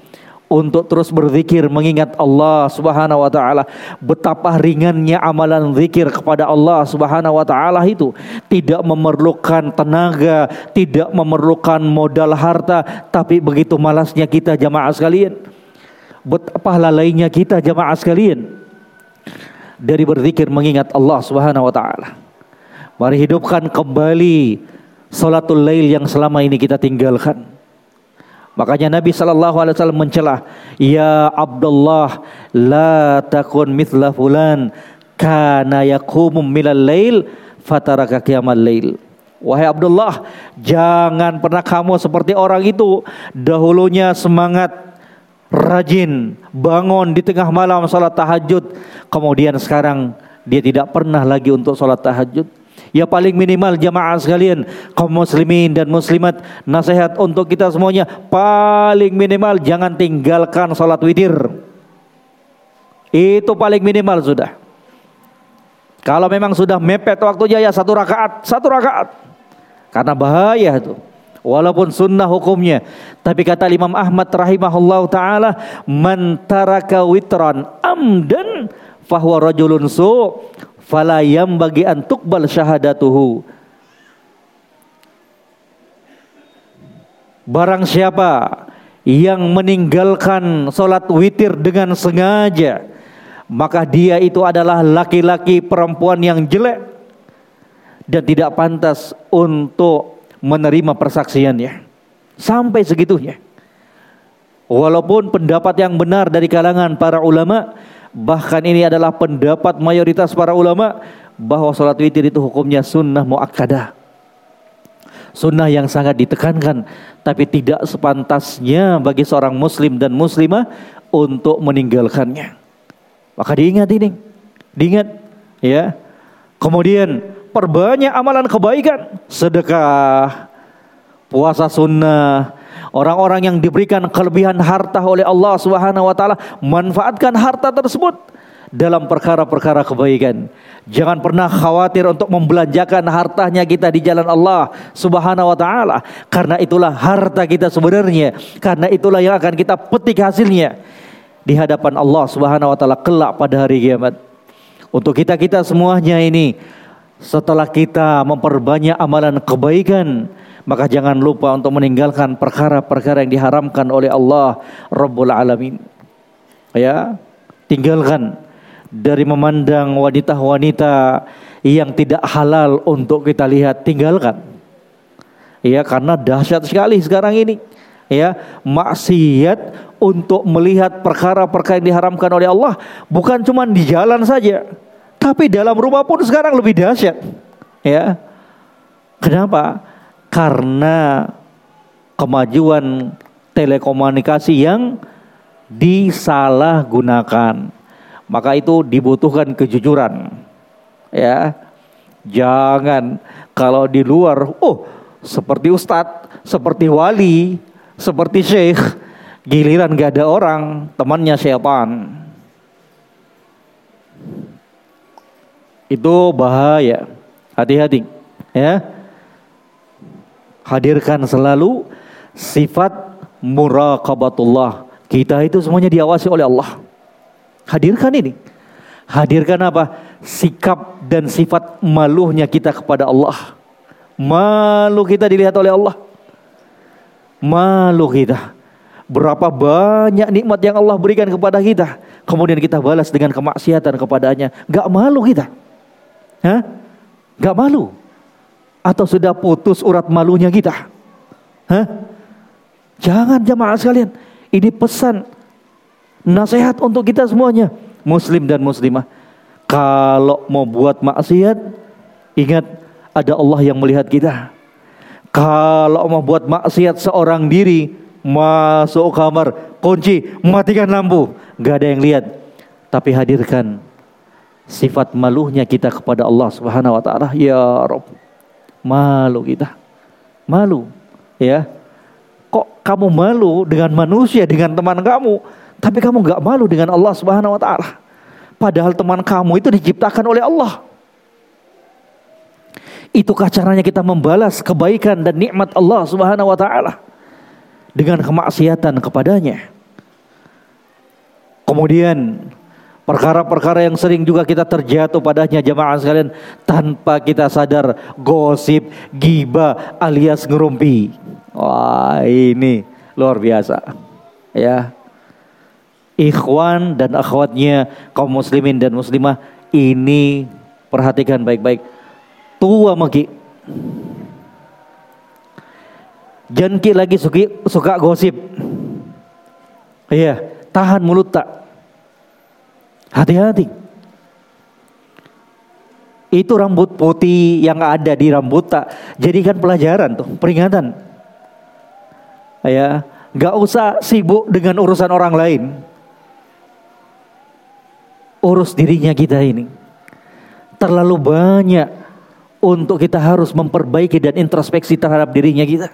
Speaker 1: untuk terus berzikir mengingat Allah Subhanahu wa taala betapa ringannya amalan zikir kepada Allah Subhanahu wa taala itu tidak memerlukan tenaga, tidak memerlukan modal harta, tapi begitu malasnya kita jamaah sekalian. Betapa lalainya kita jamaah sekalian dari berzikir mengingat Allah Subhanahu wa taala. Mari hidupkan kembali salatul lail yang selama ini kita tinggalkan. Makanya Nabi sallallahu alaihi wasallam mencela, "Ya Abdullah, la takun mithla fulan kana yaqumu milal lail fataraka qiyamal lail." Wahai Abdullah, jangan pernah kamu seperti orang itu dahulunya semangat rajin bangun di tengah malam salat tahajud, kemudian sekarang dia tidak pernah lagi untuk salat tahajud. Ya paling minimal jamaah sekalian kaum muslimin dan muslimat nasihat untuk kita semuanya paling minimal jangan tinggalkan salat witir. Itu paling minimal sudah. Kalau memang sudah mepet waktunya ya satu rakaat, satu rakaat. Karena bahaya itu. Walaupun sunnah hukumnya. Tapi kata Imam Ahmad rahimahullah ta'ala. Man taraka witran amdan fahuwa rajulun su fala bagi antuk bal syahadatuhu. Barang siapa yang meninggalkan solat witir dengan sengaja maka dia itu adalah laki-laki perempuan yang jelek dan tidak pantas untuk menerima persaksiannya. Sampai segitunya. Walaupun pendapat yang benar dari kalangan para ulama Bahkan ini adalah pendapat mayoritas para ulama bahwa sholat witir itu hukumnya sunnah muakkadah. Sunnah yang sangat ditekankan tapi tidak sepantasnya bagi seorang muslim dan muslimah untuk meninggalkannya. Maka diingat ini, diingat ya. Kemudian perbanyak amalan kebaikan, sedekah, puasa sunnah, Orang-orang yang diberikan kelebihan harta oleh Allah Subhanahu wa taala manfaatkan harta tersebut dalam perkara-perkara kebaikan. Jangan pernah khawatir untuk membelanjakan hartanya kita di jalan Allah Subhanahu wa taala karena itulah harta kita sebenarnya. Karena itulah yang akan kita petik hasilnya di hadapan Allah Subhanahu wa taala kelak pada hari kiamat. Untuk kita-kita semuanya ini setelah kita memperbanyak amalan kebaikan, maka jangan lupa untuk meninggalkan perkara-perkara yang diharamkan oleh Allah Rabbul Alamin. Ya, tinggalkan dari memandang wanita-wanita yang tidak halal untuk kita lihat, tinggalkan. Ya, karena dahsyat sekali sekarang ini. Ya, maksiat untuk melihat perkara-perkara yang diharamkan oleh Allah bukan cuma di jalan saja, tapi dalam rumah pun sekarang lebih dahsyat. Ya. Kenapa? Karena kemajuan telekomunikasi yang disalahgunakan. Maka itu dibutuhkan kejujuran. Ya. Jangan kalau di luar, oh seperti ustadz, seperti wali, seperti syekh, giliran gak ada orang, temannya setan. Itu bahaya. Hati-hati, ya. Hadirkan selalu sifat muraqabatullah. Kita itu semuanya diawasi oleh Allah. Hadirkan ini. Hadirkan apa? Sikap dan sifat malunya kita kepada Allah. Malu kita dilihat oleh Allah. Malu kita. Berapa banyak nikmat yang Allah berikan kepada kita. Kemudian kita balas dengan kemaksiatan kepadanya. Gak malu kita. Hah? Gak malu? Atau sudah putus urat malunya kita? Hah? Jangan jamaah sekalian. Ini pesan nasihat untuk kita semuanya. Muslim dan muslimah. Kalau mau buat maksiat, ingat ada Allah yang melihat kita. Kalau mau buat maksiat seorang diri, masuk kamar, kunci, matikan lampu, gak ada yang lihat. Tapi hadirkan sifat malunya kita kepada Allah Subhanahu wa taala. Ya Rob, malu kita. Malu, ya. Kok kamu malu dengan manusia, dengan teman kamu, tapi kamu gak malu dengan Allah Subhanahu wa taala? Padahal teman kamu itu diciptakan oleh Allah. Itukah caranya kita membalas kebaikan dan nikmat Allah Subhanahu wa taala? dengan kemaksiatan kepadanya. Kemudian perkara-perkara yang sering juga kita terjatuh padanya jamaah sekalian tanpa kita sadar gosip, giba alias ngerumpi. Wah, ini luar biasa. Ya. Ikhwan dan akhwatnya kaum muslimin dan muslimah ini perhatikan baik-baik. Tua maki Janki lagi suka, suka gosip. Iya, tahan mulut tak. Hati-hati. Itu rambut putih yang ada di rambut tak. Jadikan pelajaran tuh, peringatan. Ya, nggak usah sibuk dengan urusan orang lain. Urus dirinya kita ini. Terlalu banyak untuk kita harus memperbaiki dan introspeksi terhadap dirinya kita.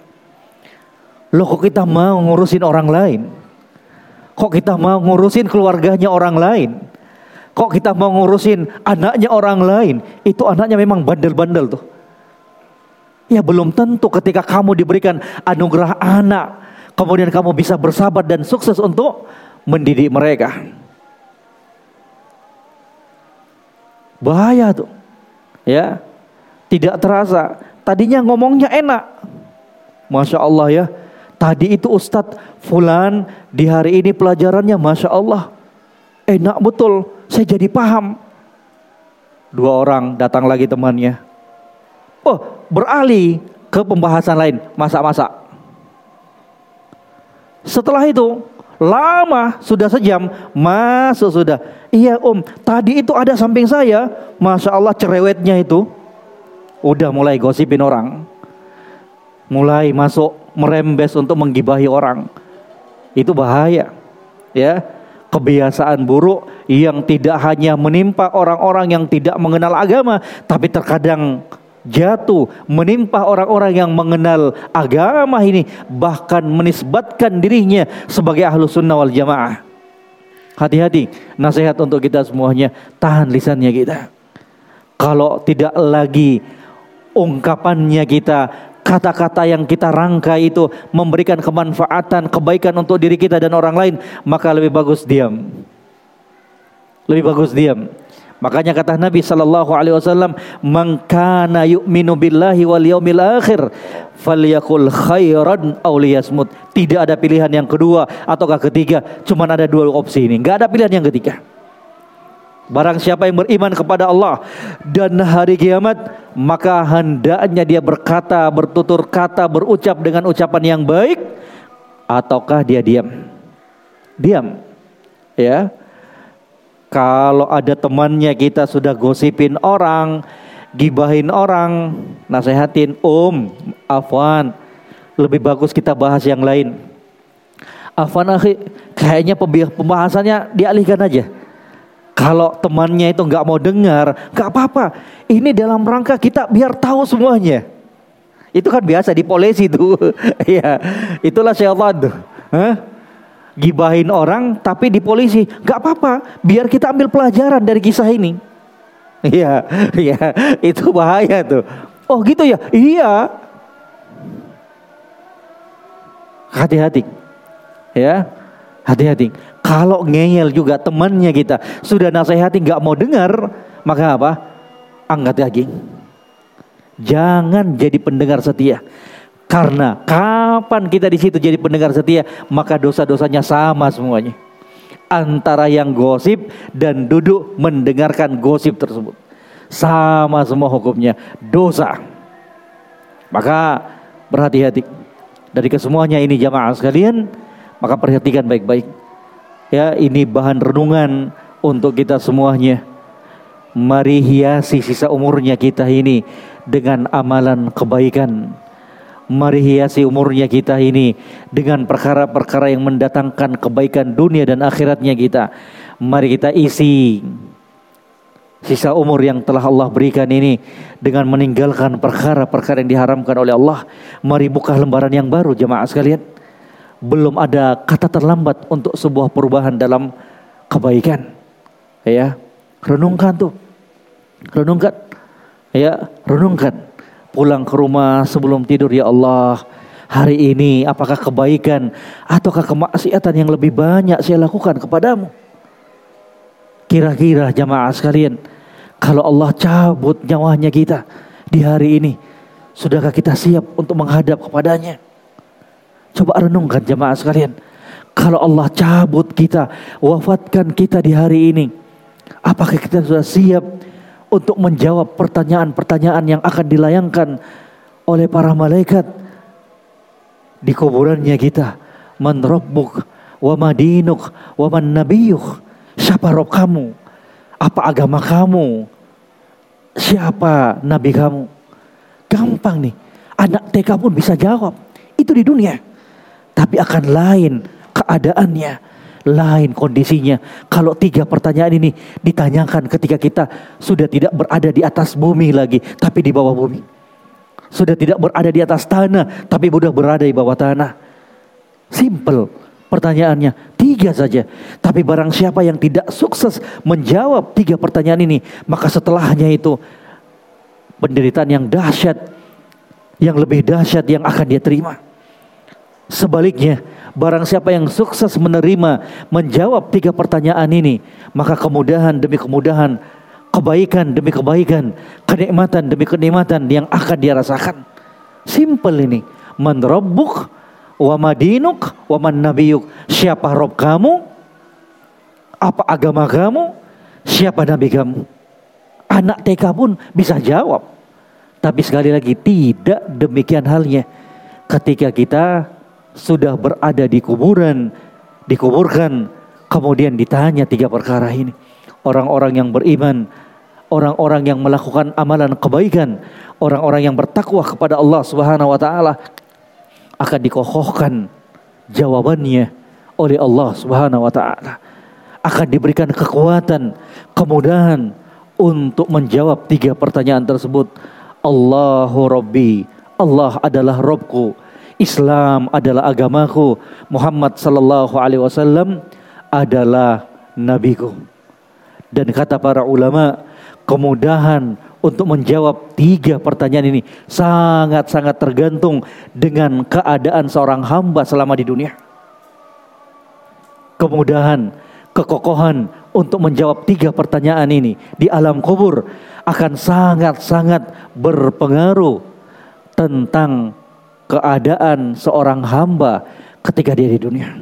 Speaker 1: Loh kok kita mau ngurusin orang lain? Kok kita mau ngurusin keluarganya orang lain? Kok kita mau ngurusin anaknya orang lain? Itu anaknya memang bandel-bandel tuh. Ya belum tentu ketika kamu diberikan anugerah anak. Kemudian kamu bisa bersabar dan sukses untuk mendidik mereka. Bahaya tuh. Ya. Tidak terasa. Tadinya ngomongnya enak. Masya Allah ya Tadi itu Ustadz Fulan di hari ini pelajarannya Masya Allah enak betul. Saya jadi paham. Dua orang datang lagi temannya. Oh beralih ke pembahasan lain. Masak-masak. Setelah itu lama sudah sejam masuk sudah. Iya om tadi itu ada samping saya. Masya Allah cerewetnya itu. Udah mulai gosipin orang. Mulai masuk merembes untuk menggibahi orang. Itu bahaya. Ya. Kebiasaan buruk yang tidak hanya menimpa orang-orang yang tidak mengenal agama, tapi terkadang jatuh menimpa orang-orang yang mengenal agama ini bahkan menisbatkan dirinya sebagai ahlu sunnah wal jamaah. Hati-hati nasihat untuk kita semuanya tahan lisannya kita. Kalau tidak lagi ungkapannya kita kata-kata yang kita rangkai itu memberikan kemanfaatan, kebaikan untuk diri kita dan orang lain, maka lebih bagus diam. Lebih bagus diam. Makanya kata Nabi sallallahu alaihi wasallam, "Man kana yu'minu billahi wal yaumil akhir falyakul khairan aw liyasmut. Tidak ada pilihan yang kedua ataukah ketiga, cuman ada dua opsi ini. Enggak ada pilihan yang ketiga. Barang siapa yang beriman kepada Allah dan hari kiamat, maka hendaknya dia berkata, bertutur kata, berucap dengan ucapan yang baik ataukah dia diam. Diam. Ya. Kalau ada temannya kita sudah gosipin orang, gibahin orang, nasehatin, "Om, afwan, lebih bagus kita bahas yang lain." Afwan akhi, kayaknya pembahasannya dialihkan aja. Kalau temannya itu nggak mau dengar, nggak apa-apa. Ini dalam rangka kita biar tahu semuanya. Itu kan biasa di polisi tuh. [LAUGHS] Iya, itulah syaitan tuh. Hah? Gibahin orang tapi di polisi, nggak apa-apa. Biar kita ambil pelajaran dari kisah ini. Iya, [LAUGHS] iya, itu bahaya tuh. Oh gitu ya? Iya. Hati-hati. Ya, hati-hati. Kalau ngeyel juga temannya kita sudah nasihati nggak mau dengar, maka apa? Angkat lagi. Jangan jadi pendengar setia. Karena kapan kita di situ jadi pendengar setia, maka dosa-dosanya sama semuanya antara yang gosip dan duduk mendengarkan gosip tersebut. Sama semua hukumnya dosa. Maka berhati-hati dari kesemuanya ini jamaah sekalian, maka perhatikan baik-baik. Ya, ini bahan renungan untuk kita semuanya. Mari hiasi sisa umurnya kita ini dengan amalan kebaikan Mari hiasi umurnya kita ini dengan perkara-perkara yang mendatangkan kebaikan dunia dan akhiratnya kita. Mari kita isi sisa umur yang telah Allah berikan ini dengan meninggalkan perkara-perkara yang diharamkan oleh Allah. Mari buka lembaran yang baru jemaah sekalian. Belum ada kata terlambat untuk sebuah perubahan dalam kebaikan. Ya, renungkan tuh. Renungkan. Ya, renungkan pulang ke rumah sebelum tidur ya Allah hari ini apakah kebaikan ataukah kemaksiatan yang lebih banyak saya lakukan kepadamu kira-kira jamaah sekalian kalau Allah cabut nyawanya kita di hari ini sudahkah kita siap untuk menghadap kepadanya coba renungkan jamaah sekalian kalau Allah cabut kita wafatkan kita di hari ini apakah kita sudah siap untuk menjawab pertanyaan-pertanyaan yang akan dilayangkan oleh para malaikat di kuburannya kita. Man rabbuk wa madinuk wa man nabiyuk. Siapa rob kamu? Apa agama kamu? Siapa nabi kamu? Gampang nih. Anak TK pun bisa jawab. Itu di dunia. Tapi akan lain keadaannya lain kondisinya. Kalau tiga pertanyaan ini ditanyakan ketika kita sudah tidak berada di atas bumi lagi, tapi di bawah bumi. Sudah tidak berada di atas tanah, tapi sudah berada di bawah tanah. Simple pertanyaannya, tiga saja. Tapi barang siapa yang tidak sukses menjawab tiga pertanyaan ini, maka setelahnya itu penderitaan yang dahsyat, yang lebih dahsyat yang akan dia terima. Sebaliknya, Barang siapa yang sukses menerima menjawab tiga pertanyaan ini, maka kemudahan demi kemudahan, kebaikan demi kebaikan, kenikmatan demi kenikmatan yang akan dia rasakan. Simple ini. Man rabbuk wa madinuk wa man. Siapa rob kamu? Apa agama kamu? Siapa nabi kamu? Anak TK pun bisa jawab. Tapi sekali lagi tidak demikian halnya ketika kita sudah berada di kuburan, dikuburkan, kemudian ditanya tiga perkara ini. Orang-orang yang beriman, orang-orang yang melakukan amalan kebaikan, orang-orang yang bertakwa kepada Allah Subhanahu wa taala akan dikokohkan jawabannya oleh Allah Subhanahu wa taala. Akan diberikan kekuatan, kemudahan untuk menjawab tiga pertanyaan tersebut. Allahu Rabbi, Allah adalah Robku. Islam adalah agamaku, Muhammad sallallahu alaihi wasallam adalah nabiku. Dan kata para ulama, kemudahan untuk menjawab tiga pertanyaan ini sangat-sangat tergantung dengan keadaan seorang hamba selama di dunia. Kemudahan, kekokohan untuk menjawab tiga pertanyaan ini di alam kubur akan sangat-sangat berpengaruh tentang keadaan seorang hamba ketika dia di dunia.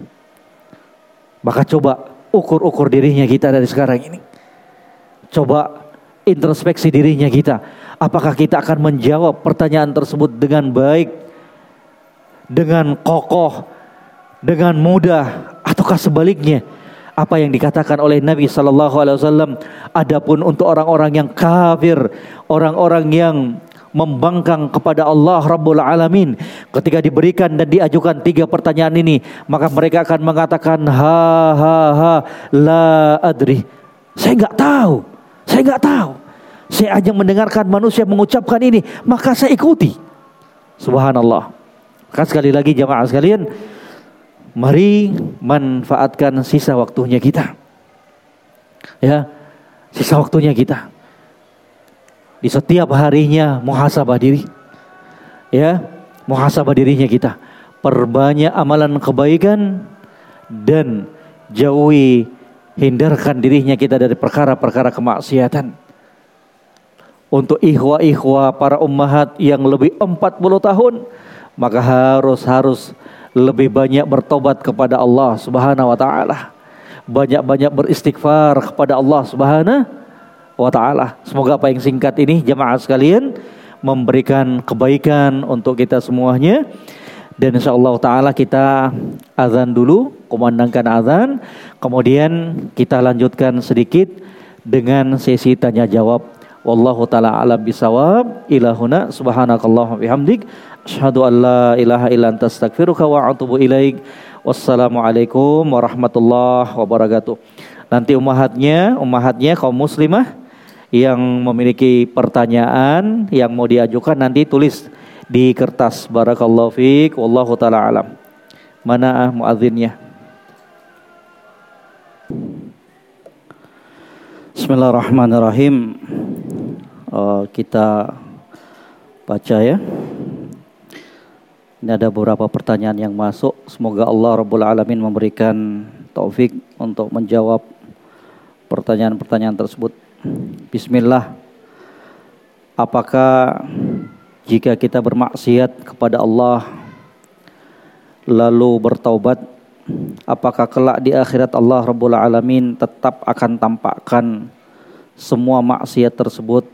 Speaker 1: Maka coba ukur-ukur dirinya kita dari sekarang ini. Coba introspeksi dirinya kita. Apakah kita akan menjawab pertanyaan tersebut dengan baik, dengan kokoh, dengan mudah, ataukah sebaliknya? Apa yang dikatakan oleh Nabi Sallallahu Alaihi Wasallam. Adapun untuk orang-orang yang kafir, orang-orang yang membangkang kepada Allah Rabbul Alamin. Ketika diberikan dan diajukan tiga pertanyaan ini maka mereka akan mengatakan ha ha ha la adri. Saya nggak tahu. Saya nggak tahu. Saya hanya mendengarkan manusia mengucapkan ini maka saya ikuti. Subhanallah. Maka sekali lagi jamaah sekalian mari manfaatkan sisa waktunya kita. Ya sisa waktunya kita di setiap harinya muhasabah diri. Ya, muhasabah dirinya kita. Perbanyak amalan kebaikan dan jauhi hindarkan dirinya kita dari perkara-perkara kemaksiatan. Untuk ikhwa-ikhwa para ummahat yang lebih 40 tahun maka harus harus lebih banyak bertobat kepada Allah Subhanahu wa taala. Banyak-banyak beristighfar kepada Allah Subhanahu wa taala. Semoga apa yang singkat ini jemaah sekalian memberikan kebaikan untuk kita semuanya. Dan insya Allah taala kita azan dulu, kumandangkan azan, kemudian kita lanjutkan sedikit dengan sesi tanya jawab. Wallahu taala alam bisawab. Ilahuna subhanakallah bihamdik asyhadu an la ilaha illa anta astaghfiruka wa atubu ilaik. Wassalamualaikum warahmatullahi wabarakatuh. Nanti umahatnya, umahatnya kaum muslimah yang memiliki pertanyaan yang mau diajukan nanti tulis di kertas barakallahu fiik wallahu taala alam. Mana muadzinnya? Bismillahirrahmanirrahim. Uh, kita baca ya. Ini ada beberapa pertanyaan yang masuk. Semoga Allah Rabbul Alamin memberikan taufik untuk menjawab pertanyaan-pertanyaan tersebut. Bismillah. Apakah jika kita bermaksiat kepada Allah lalu bertaubat apakah kelak di akhirat Allah Rabbul Alamin tetap akan tampakkan semua maksiat tersebut?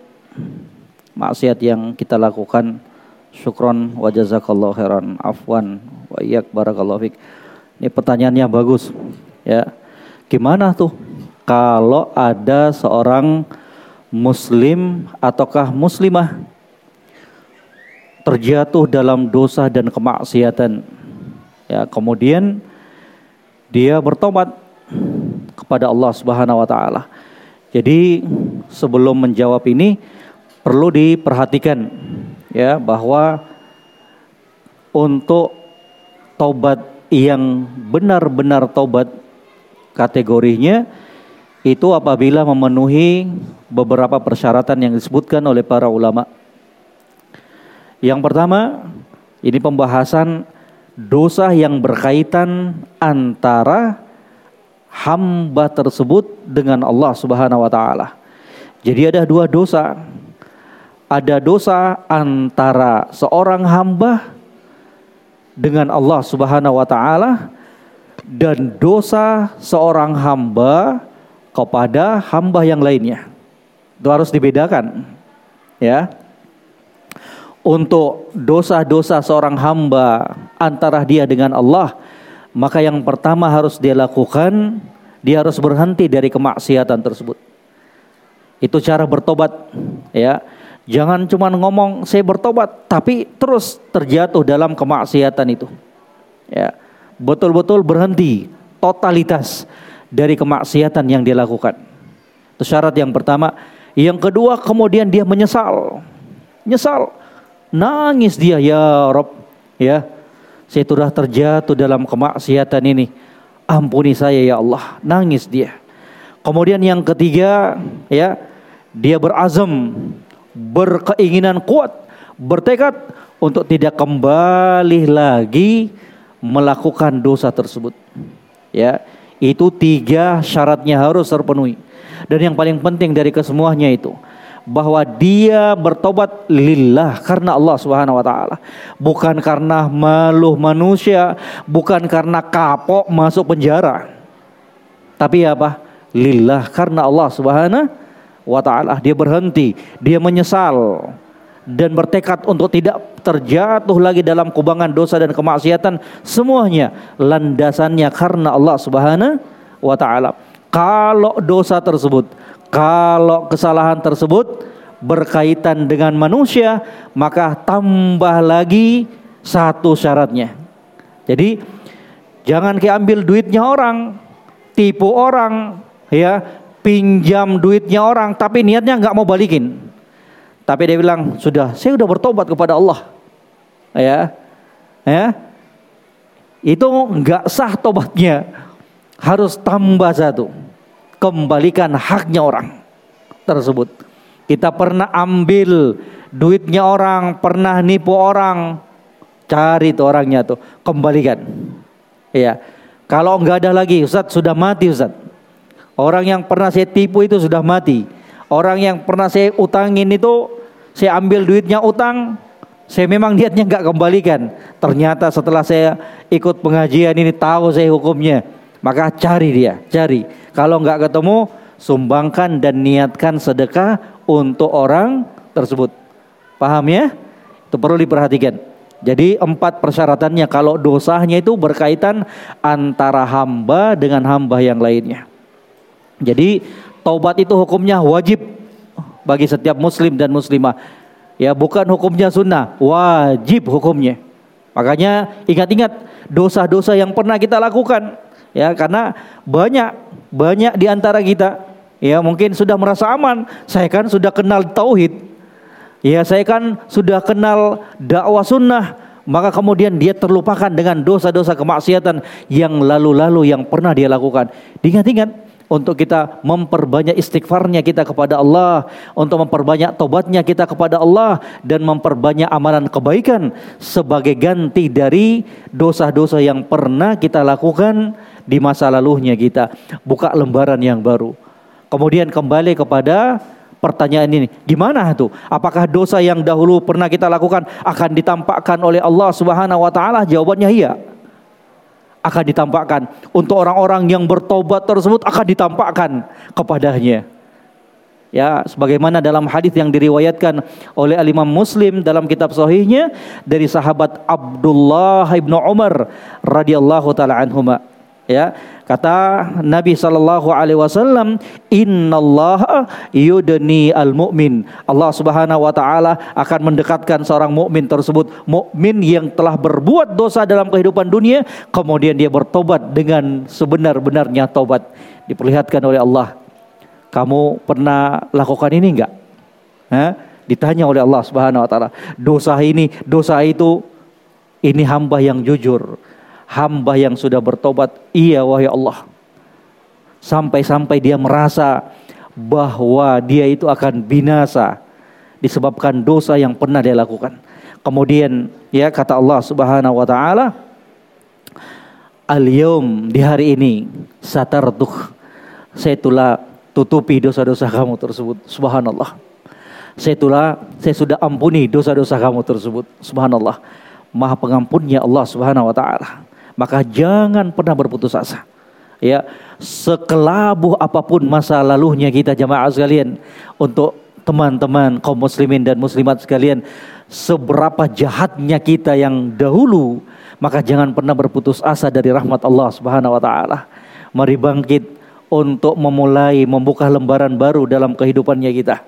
Speaker 1: Maksiat yang kita lakukan. Syukron wa jazakallahu khairan. Afwan wa iyyak. Barakallahu fik. Ini pertanyaannya bagus ya. Gimana tuh kalau ada seorang muslim ataukah muslimah terjatuh dalam dosa dan kemaksiatan ya kemudian dia bertobat kepada Allah Subhanahu wa taala. Jadi sebelum menjawab ini perlu diperhatikan ya bahwa untuk tobat yang benar-benar tobat kategorinya itu apabila memenuhi beberapa persyaratan yang disebutkan oleh para ulama. Yang pertama, ini pembahasan dosa yang berkaitan antara hamba tersebut dengan Allah Subhanahu wa taala. Jadi ada dua dosa. Ada dosa antara seorang hamba dengan Allah Subhanahu wa taala dan dosa seorang hamba kepada hamba yang lainnya. Itu harus dibedakan. Ya. Untuk dosa-dosa seorang hamba antara dia dengan Allah, maka yang pertama harus dia lakukan, dia harus berhenti dari kemaksiatan tersebut. Itu cara bertobat, ya. Jangan cuma ngomong saya bertobat tapi terus terjatuh dalam kemaksiatan itu. Ya. Betul-betul berhenti totalitas dari kemaksiatan yang dia lakukan. Itu syarat yang pertama. Yang kedua kemudian dia menyesal. Nyesal. Nangis dia ya Rob. Ya. Saya sudah terjatuh dalam kemaksiatan ini. Ampuni saya ya Allah. Nangis dia. Kemudian yang ketiga ya dia berazam berkeinginan kuat bertekad untuk tidak kembali lagi melakukan dosa tersebut ya itu tiga syaratnya harus terpenuhi. Dan yang paling penting dari kesemuanya itu, bahwa dia bertobat lillah karena Allah Subhanahu wa taala, bukan karena malu manusia, bukan karena kapok masuk penjara. Tapi apa? Lillah karena Allah Subhanahu wa taala. Dia berhenti, dia menyesal dan bertekad untuk tidak terjatuh lagi dalam kubangan dosa dan kemaksiatan semuanya landasannya karena Allah Subhanahu wa taala. Kalau dosa tersebut kalau kesalahan tersebut berkaitan dengan manusia, maka tambah lagi satu syaratnya. Jadi jangan keambil duitnya orang, tipu orang, ya, pinjam duitnya orang, tapi niatnya nggak mau balikin. Tapi dia bilang sudah, saya sudah bertobat kepada Allah, ya, ya, itu nggak sah tobatnya, harus tambah satu kembalikan haknya orang tersebut. Kita pernah ambil duitnya orang, pernah nipu orang, cari tuh orangnya tuh, kembalikan. Iya. Kalau nggak ada lagi, Ustaz sudah mati Ustaz. Orang yang pernah saya tipu itu sudah mati. Orang yang pernah saya utangin itu saya ambil duitnya utang, saya memang niatnya nggak kembalikan. Ternyata setelah saya ikut pengajian ini tahu saya hukumnya. Maka cari dia, cari. Kalau nggak ketemu, sumbangkan dan niatkan sedekah untuk orang tersebut. Paham ya? Itu perlu diperhatikan. Jadi empat persyaratannya kalau dosanya itu berkaitan antara hamba dengan hamba yang lainnya. Jadi taubat itu hukumnya wajib bagi setiap muslim dan muslimah. Ya bukan hukumnya sunnah, wajib hukumnya. Makanya ingat-ingat dosa-dosa yang pernah kita lakukan ya karena banyak banyak di antara kita ya mungkin sudah merasa aman saya kan sudah kenal tauhid ya saya kan sudah kenal dakwah sunnah maka kemudian dia terlupakan dengan dosa-dosa kemaksiatan yang lalu-lalu yang pernah dia lakukan diingat-ingat untuk kita memperbanyak istighfarnya kita kepada Allah, untuk memperbanyak tobatnya kita kepada Allah dan memperbanyak amalan kebaikan sebagai ganti dari dosa-dosa yang pernah kita lakukan di masa lalunya kita. Buka lembaran yang baru. Kemudian kembali kepada pertanyaan ini, gimana tuh? Apakah dosa yang dahulu pernah kita lakukan akan ditampakkan oleh Allah Subhanahu wa taala? Jawabannya iya akan ditampakkan. Untuk orang-orang yang bertobat tersebut akan ditampakkan kepadanya. Ya, sebagaimana dalam hadis yang diriwayatkan oleh Imam Muslim dalam kitab sahihnya dari sahabat Abdullah bin Umar radhiyallahu taala anhuma. Ya, Kata Nabi sallallahu alaihi wasallam, "Innallaha yudni al-mu'min." Allah Subhanahu wa taala akan mendekatkan seorang mukmin tersebut, mukmin yang telah berbuat dosa dalam kehidupan dunia, kemudian dia bertobat dengan sebenar-benarnya tobat. Diperlihatkan oleh Allah. Kamu pernah lakukan ini enggak? Hah? Ditanya oleh Allah Subhanahu wa taala, dosa ini, dosa itu ini hamba yang jujur hamba yang sudah bertobat, iya wahai Allah. Sampai-sampai dia merasa bahwa dia itu akan binasa disebabkan dosa yang pernah dia lakukan. Kemudian ya kata Allah Subhanahu wa taala Al-yawm di hari ini satartuh saya telah tutupi dosa-dosa kamu tersebut. Subhanallah. Saya telah saya sudah ampuni dosa-dosa kamu tersebut. Subhanallah. Maha pengampunnya Allah Subhanahu wa taala maka jangan pernah berputus asa. Ya, sekelabu apa pun masa lalunya kita jamaah sekalian untuk teman-teman kaum muslimin dan muslimat sekalian, seberapa jahatnya kita yang dahulu, maka jangan pernah berputus asa dari rahmat Allah Subhanahu wa taala. Mari bangkit untuk memulai membuka lembaran baru dalam kehidupannya kita.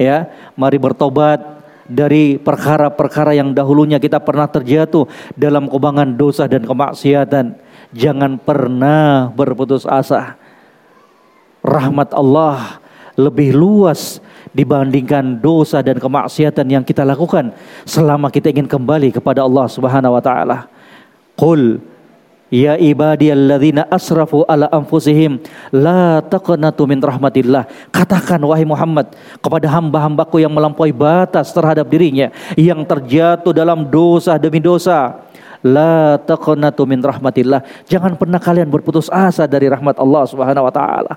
Speaker 1: Ya, mari bertobat, dari perkara-perkara yang dahulunya kita pernah terjatuh dalam kubangan dosa dan kemaksiatan. Jangan pernah berputus asa. Rahmat Allah lebih luas dibandingkan dosa dan kemaksiatan yang kita lakukan selama kita ingin kembali kepada Allah Subhanahu wa taala. Qul Ya ibadiyalladzina asrafu ala anfusihim la taqnatu min rahmatillah. Katakan wahai Muhammad kepada hamba-hambaku yang melampaui batas terhadap dirinya yang terjatuh dalam dosa demi dosa. La taqnatu min rahmatillah. Jangan pernah kalian berputus asa dari rahmat Allah Subhanahu wa taala.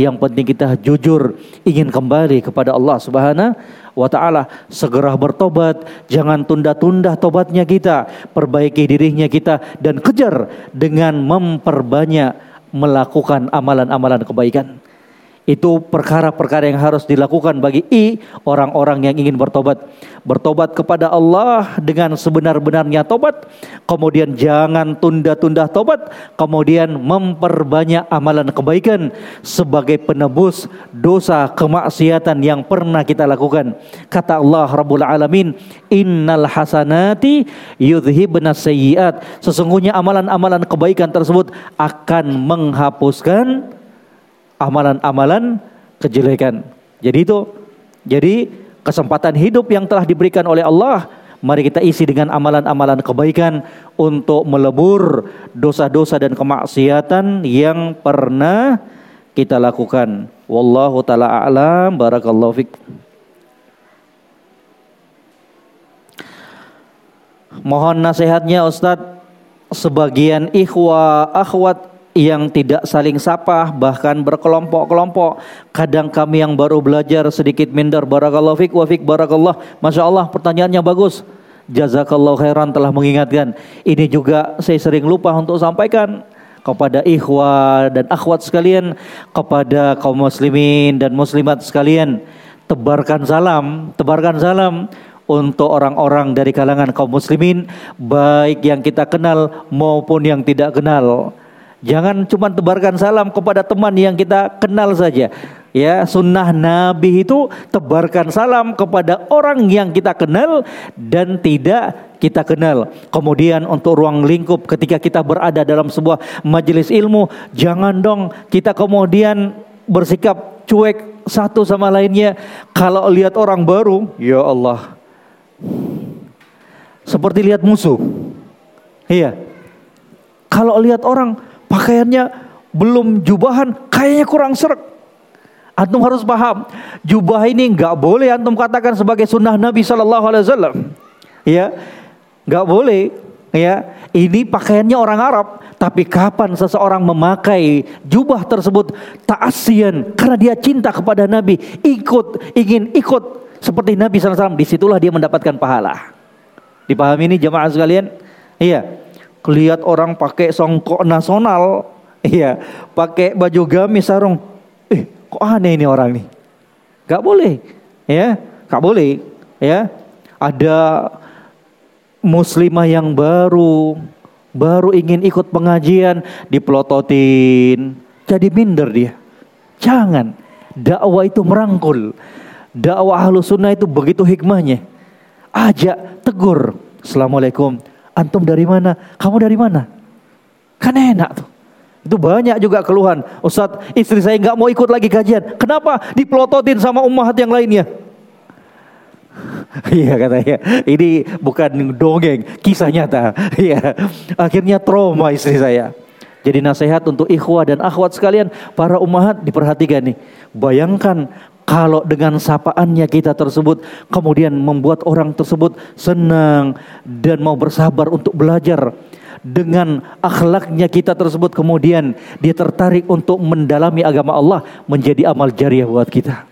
Speaker 1: Yang penting kita jujur ingin kembali kepada Allah Subhanahu wa taala. Segera bertobat, jangan tunda-tunda tobatnya kita, perbaiki dirinya kita dan kejar dengan memperbanyak melakukan amalan-amalan kebaikan. Itu perkara-perkara yang harus dilakukan bagi i orang-orang yang ingin bertobat. Bertobat kepada Allah dengan sebenar-benarnya tobat, kemudian jangan tunda-tunda tobat, kemudian memperbanyak amalan kebaikan sebagai penebus dosa kemaksiatan yang pernah kita lakukan. Kata Allah Rabbul Alamin, "Innal hasanati yudhibna sayyiat." Sesungguhnya amalan-amalan kebaikan tersebut akan menghapuskan amalan-amalan kejelekan. Jadi itu jadi kesempatan hidup yang telah diberikan oleh Allah mari kita isi dengan amalan-amalan kebaikan untuk melebur dosa-dosa dan kemaksiatan yang pernah kita lakukan. Wallahu taala a'lam barakallahu fik. Mohon nasihatnya Ustadz sebagian ikhwah akhwat yang tidak saling sapa bahkan berkelompok-kelompok. Kadang kami yang baru belajar sedikit minder. Barakallahu fik wa fik barakallah. Masya Allah pertanyaannya bagus. Jazakallahu khairan telah mengingatkan. Ini juga saya sering lupa untuk sampaikan kepada ikhwah dan akhwat sekalian kepada kaum muslimin dan muslimat sekalian. Tebarkan salam tebarkan salam untuk orang-orang dari kalangan kaum muslimin baik yang kita kenal maupun yang tidak kenal Jangan cuma tebarkan salam kepada teman yang kita kenal saja. Ya, sunnah Nabi itu tebarkan salam kepada orang yang kita kenal dan tidak kita kenal. Kemudian untuk ruang lingkup ketika kita berada dalam sebuah majelis ilmu, jangan dong kita kemudian bersikap cuek satu sama lainnya. Kalau lihat orang baru, ya Allah. Seperti lihat musuh. Iya. Kalau lihat orang pakaiannya belum jubahan, kayaknya kurang serak. Antum harus paham, jubah ini nggak boleh antum katakan sebagai sunnah Nabi Shallallahu Alaihi Wasallam. Ya, nggak boleh. Ya, ini pakaiannya orang Arab. Tapi kapan seseorang memakai jubah tersebut taasian karena dia cinta kepada Nabi, ikut, ingin ikut seperti Nabi SAW, di situlah dia mendapatkan pahala. Dipahami ini jemaah sekalian? Iya. Lihat orang pakai songkok nasional, iya, pakai baju gamis sarung. Eh, kok aneh ini orang nih? Gak boleh, ya, gak boleh, ya. Ada muslimah yang baru, baru ingin ikut pengajian, dipelototin, jadi minder dia. Jangan, dakwah itu merangkul. Dakwah ahlu sunnah itu begitu hikmahnya. Ajak, tegur. Assalamualaikum. Antum dari mana? Kamu dari mana? Kan enak tuh. Itu banyak juga keluhan. Ustadz, istri saya nggak mau ikut lagi kajian. Kenapa? Dipelototin sama ummahat yang lainnya. [LAUGHS] Iya katanya. Ini bukan dongeng, kisah nyata. [LAUGHS] Iya. Akhirnya trauma istri saya. Jadi nasihat untuk ikhwah dan akhwat sekalian, para ummahat diperhatikan nih. Bayangkan kalau dengan sapaannya kita tersebut kemudian membuat orang tersebut senang dan mau bersabar untuk belajar dengan akhlaknya kita tersebut kemudian dia tertarik untuk mendalami agama Allah menjadi amal jariah buat kita.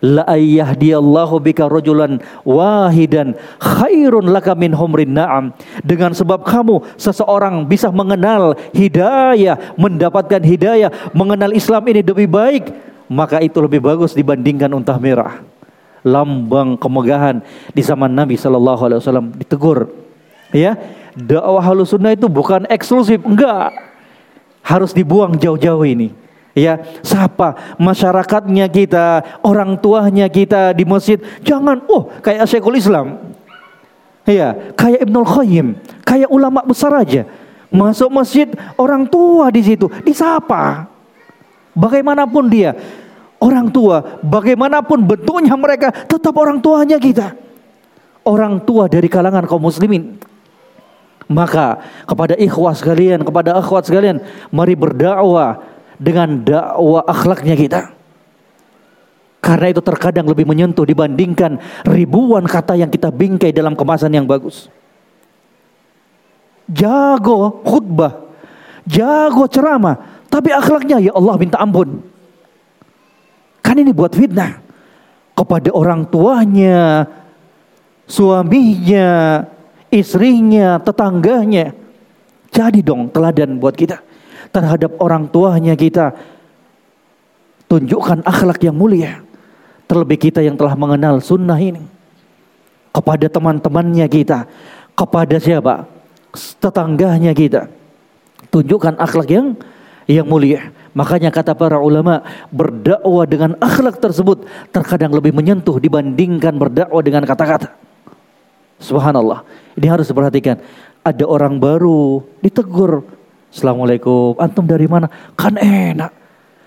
Speaker 1: La ayyahdiyallahu bika rajulan wahidan khairun laka min humrin na'am. Dengan sebab kamu seseorang bisa mengenal hidayah, mendapatkan hidayah, mengenal Islam ini lebih baik maka itu lebih bagus dibandingkan unta merah. Lambang kemegahan di zaman Nabi Shallallahu Alaihi Wasallam ditegur. Ya, dakwah sunnah itu bukan eksklusif, enggak. Harus dibuang jauh-jauh ini. Ya, siapa masyarakatnya kita, orang tuanya kita di masjid, jangan oh kayak Syekhul Islam. Ya, kayak Ibnul Qayyim, kayak ulama besar aja. Masuk masjid, orang tua di situ disapa. Bagaimanapun dia, orang tua, bagaimanapun bentuknya mereka, tetap orang tuanya kita. Orang tua dari kalangan kaum muslimin. Maka kepada ikhwah sekalian, kepada akhwat sekalian, mari berdakwah dengan dakwah akhlaknya kita. Karena itu terkadang lebih menyentuh dibandingkan ribuan kata yang kita bingkai dalam kemasan yang bagus. Jago khutbah, jago ceramah, tapi akhlaknya ya Allah minta ampun. Kan ini buat fitnah kepada orang tuanya, suaminya, istrinya, tetangganya. Jadi dong teladan buat kita terhadap orang tuanya kita. Tunjukkan akhlak yang mulia. Terlebih kita yang telah mengenal sunnah ini. Kepada teman-temannya kita. Kepada siapa? Tetangganya kita. Tunjukkan akhlak yang yang mulia. Makanya kata para ulama berdakwah dengan akhlak tersebut terkadang lebih menyentuh dibandingkan berdakwah dengan kata-kata. Subhanallah. Ini harus diperhatikan. Ada orang baru ditegur. Assalamualaikum. Antum dari mana? Kan enak.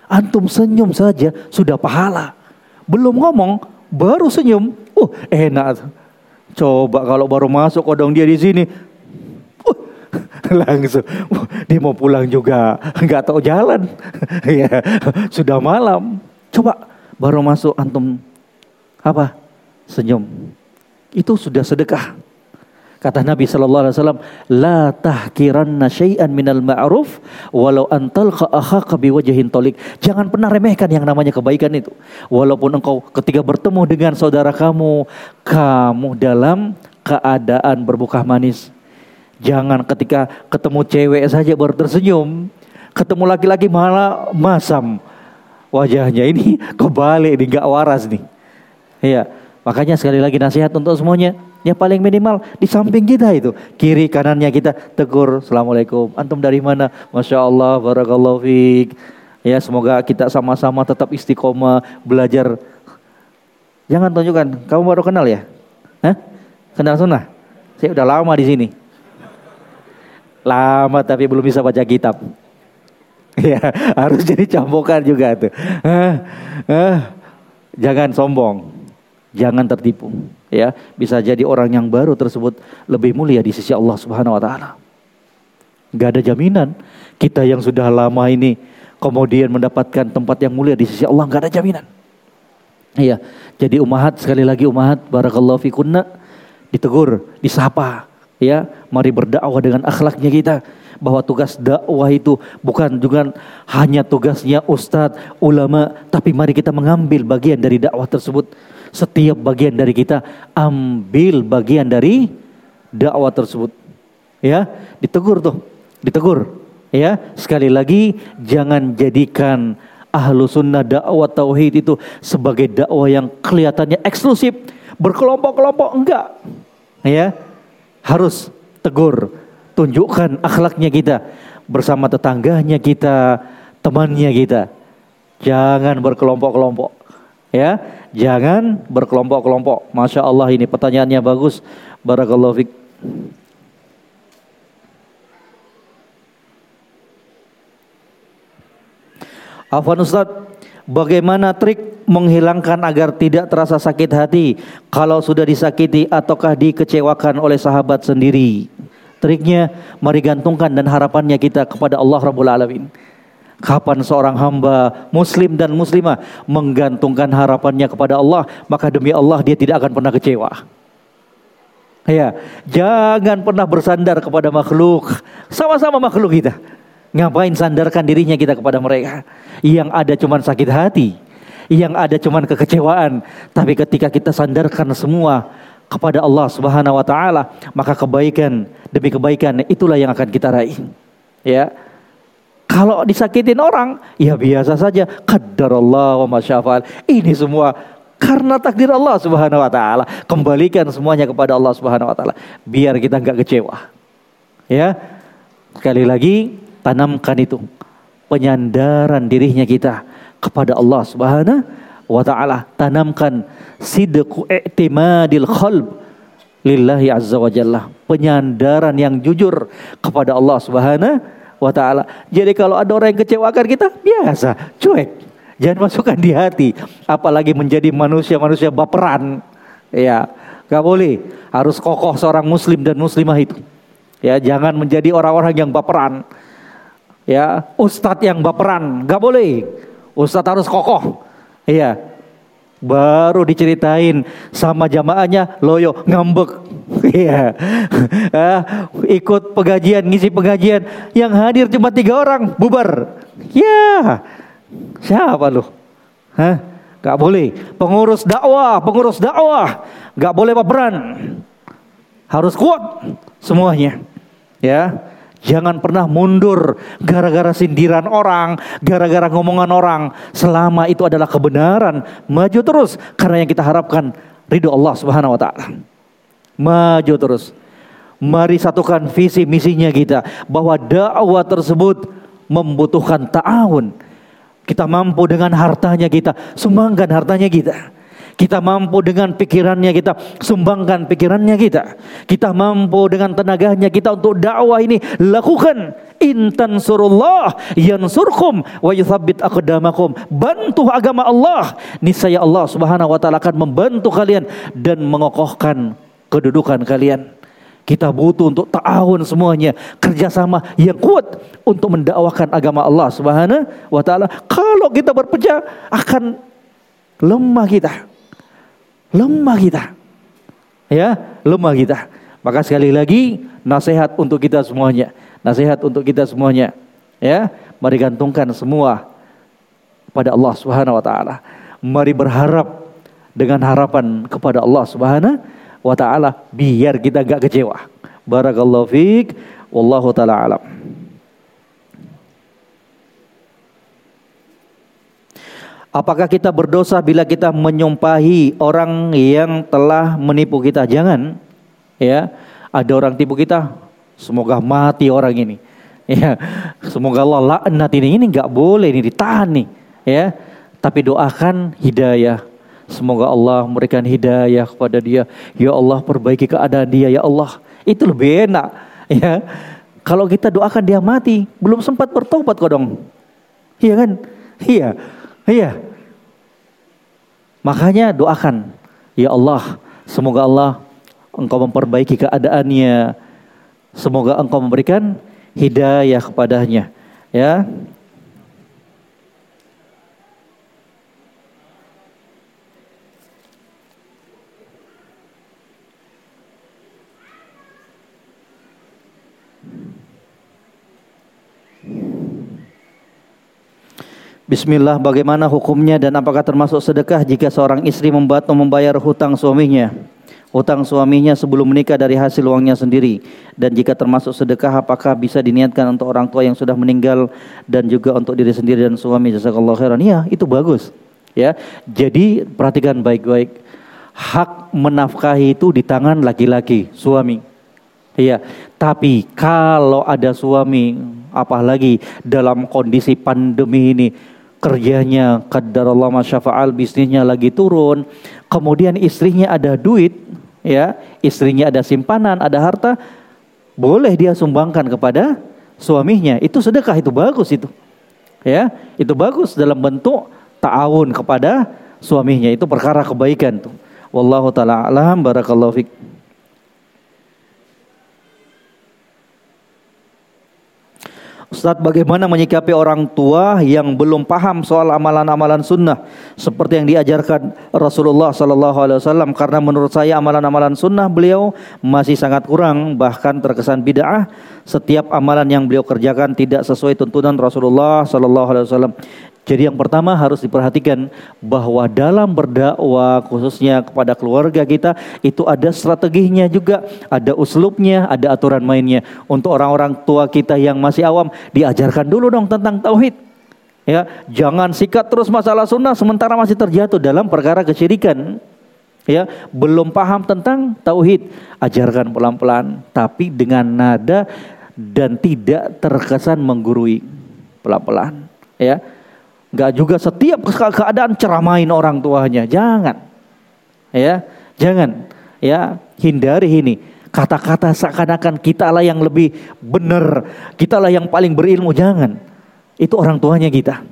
Speaker 1: Antum senyum saja sudah pahala. Belum ngomong, baru senyum. Uh, enak. Coba kalau baru masuk kodong dia di sini, [LAUGHS] langsung dia mau pulang juga [LAUGHS] nggak tahu jalan [LAUGHS] ya sudah malam coba baru masuk antum apa senyum itu sudah sedekah Kata Nabi sallallahu alaihi wasallam, "La tahkiranna syai'an minal ma'ruf walau antalqa akhaka biwajhin tolik." Jangan pernah remehkan yang namanya kebaikan itu. Walaupun engkau ketika bertemu dengan saudara kamu, kamu dalam keadaan berbuka manis. Jangan ketika ketemu cewek saja baru tersenyum. Ketemu laki-laki malah masam wajahnya. Ini [LAUGHS] kebalik nih, gak waras nih. Iya, makanya sekali lagi nasihat untuk semuanya. Ya paling minimal di samping kita itu. Kiri kanannya kita tegur. Assalamualaikum. Antum dari mana? Masya Allah. Barakallahu fiq. Ya semoga kita sama-sama tetap istiqomah belajar. Jangan tunjukkan. Kamu baru kenal ya? Hah? Kenal sunnah? Saya udah lama di sini. Lama tapi belum bisa baca kitab. [LAUGHS] Ya, harus jadi cambokan juga tuh. Ah, ah, jangan sombong, jangan tertipu. Ya, bisa jadi orang yang baru tersebut lebih mulia di sisi Allah Subhanahu Wa Taala. Gak ada jaminan kita yang sudah lama ini kemudian mendapatkan tempat yang mulia di sisi Allah gak ada jaminan. Iya, jadi umahat sekali lagi umahat barakallahu fikunna ditegur, disapa, ya mari berdakwah dengan akhlaknya kita. Bahwa tugas dakwah itu bukan juga hanya tugasnya ustadz ulama tapi mari kita mengambil bagian dari dakwah tersebut. Setiap bagian dari kita ambil bagian dari dakwah tersebut. Ya ditegur tuh ditegur. Ya sekali lagi jangan jadikan ahlu sunnah dakwah tauhid itu sebagai dakwah yang kelihatannya eksklusif berkelompok-kelompok enggak. Ya harus tegur, tunjukkan akhlaknya kita bersama tetangganya kita, temannya kita. Jangan berkelompok-kelompok. Ya, jangan berkelompok-kelompok. Masya Allah ini pertanyaannya bagus. Barakallahu fiqh. Afwan Ustaz, bagaimana trik menghilangkan agar tidak terasa sakit hati kalau sudah disakiti ataukah dikecewakan oleh sahabat sendiri. Triknya mari gantungkan dan harapannya kita kepada Allah Rabbul Alamin. Kapan seorang hamba muslim dan muslimah menggantungkan harapannya kepada Allah, maka demi Allah dia tidak akan pernah kecewa. Ya, jangan pernah bersandar kepada makhluk. Sama-sama makhluk kita. Ngapain sandarkan dirinya kita kepada mereka? Yang ada cuma sakit hati yang ada cuman kekecewaan. Tapi ketika kita sandarkan semua kepada Allah Subhanahu wa taala, maka kebaikan demi kebaikan itulah yang akan kita raih. Ya. Kalau disakitin orang, ya biasa saja. Allah wa masyafal. Ini semua karena takdir Allah Subhanahu wa taala. Kembalikan semuanya kepada Allah Subhanahu wa taala biar kita nggak kecewa. Ya. Sekali lagi tanamkan itu penyandaran dirinya kita kepada Allah Subhanahu wa taala. Tanamkan sidqu i'timadil qalb lillahi azza wa jalla. Penyandaran yang jujur kepada Allah Subhanahu wa taala. Jadi kalau ada orang yang kecewakan kita, biasa, cuek. Jangan masukkan di hati, apalagi menjadi manusia-manusia baperan. Ya, gak boleh. Harus kokoh seorang muslim dan muslimah itu. Ya, jangan menjadi orang-orang yang baperan. Ya, ustadz yang baperan, gak boleh. Ustadz harus kokoh. Iya. Baru diceritain sama jamaahnya loyo ngambek. [LAUGHS] Iya. ah, ikut pengajian, ngisi pengajian. Yang hadir cuma tiga orang, bubar. Ya. Siapa lu? Hah? Gak boleh. Pengurus dakwah, pengurus dakwah, gak boleh baperan. Harus kuat semuanya. Ya, Jangan pernah mundur gara-gara sindiran orang, gara-gara ngomongan orang. Selama itu adalah kebenaran, maju terus karena yang kita harapkan ridho Allah Subhanahu wa taala. Maju terus. Mari satukan visi misinya kita bahwa dakwah tersebut membutuhkan ta'awun. Kita mampu dengan hartanya kita, sumbangkan hartanya kita. Kita mampu dengan pikirannya kita sumbangkan pikirannya kita. Kita mampu dengan tenaganya kita untuk dakwah ini lakukan. Intan surullah yansurkum wa yuthabbit aqdamakum. Bantu agama Allah. Niscaya Allah Subhanahu wa taala akan membantu kalian dan mengokohkan kedudukan kalian. Kita butuh untuk ta'awun semuanya, kerjasama yang kuat untuk mendakwakan agama Allah Subhanahu wa taala. Kalau kita berpecah akan lemah kita. Lemah kita. Ya, lemah kita. Maka sekali lagi nasihat untuk kita semuanya. Nasihat untuk kita semuanya. Ya, mari gantungkan semua pada Allah Subhanahu wa taala. Mari berharap dengan harapan kepada Allah Subhanahu wa taala biar kita gak kecewa. Barakallahu fiik wallahu taala alam. Apakah kita berdosa bila kita menyumpahi orang yang telah menipu kita? Jangan. Ya, ada orang tipu kita, semoga mati orang ini. Ya, semoga Allah laknat ini. Ini nggak boleh ini ditahan nih. Ya, tapi doakan hidayah Semoga Allah memberikan hidayah kepada dia. Ya Allah perbaiki keadaan dia ya Allah. Itu lebih enak ya. Kalau kita doakan dia mati, belum sempat bertobat kok dong. Iya kan? Iya. Iya. Makanya doakan, ya Allah, semoga Allah engkau memperbaiki keadaannya. Semoga engkau memberikan hidayah kepadanya. Ya, Bismillah bagaimana hukumnya dan apakah termasuk sedekah jika seorang istri membantu membayar hutang suaminya? Hutang suaminya sebelum menikah dari hasil uangnya sendiri. Dan jika termasuk sedekah apakah bisa diniatkan untuk orang tua yang sudah meninggal dan juga untuk diri sendiri dan suami? Jazakallahu khairan. Iya itu bagus. Ya jadi perhatikan baik-baik. Hak menafkahi itu di tangan laki-laki suami. Iya tapi kalau ada suami apalagi dalam kondisi pandemi ini kerjanya kadar Allah masyafa'al bisnisnya lagi turun. Kemudian istrinya ada duit ya istrinya ada simpanan ada harta boleh dia sumbangkan kepada suaminya. Itu sedekah itu bagus itu ya. Itu bagus dalam bentuk ta'awun kepada suaminya. Itu perkara kebaikan tuh. Wallahu taala alam. Barakallahu fiik Ustaz bagaimana menyikapi orang tua yang belum paham soal amalan-amalan sunnah? Seperti yang diajarkan Rasulullah Sallallahu Alaihi Wasallam karena menurut saya amalan-amalan sunnah beliau masih sangat kurang bahkan terkesan bid'ah. Setiap amalan yang beliau kerjakan tidak sesuai tuntunan Rasulullah Sallallahu Alaihi Wasallam jadi yang pertama harus diperhatikan bahwa dalam berdakwah khususnya kepada keluarga kita itu ada strateginya juga, ada uslubnya, ada aturan mainnya. Untuk orang-orang tua kita yang masih awam diajarkan dulu dong tentang tauhid. Ya, jangan sikat terus masalah sunnah sementara masih terjatuh dalam perkara kesyirikan. Ya, belum paham tentang tauhid, ajarkan pelan-pelan tapi dengan nada dan tidak terkesan menggurui pelan-pelan. Ya, Gak juga setiap keadaan ceramain orang tuanya. Jangan. Ya, jangan. Ya, hindari ini. Kata-kata seakan-akan kita lah yang lebih benar, kita lah yang paling berilmu. Jangan. Itu orang tuanya kita.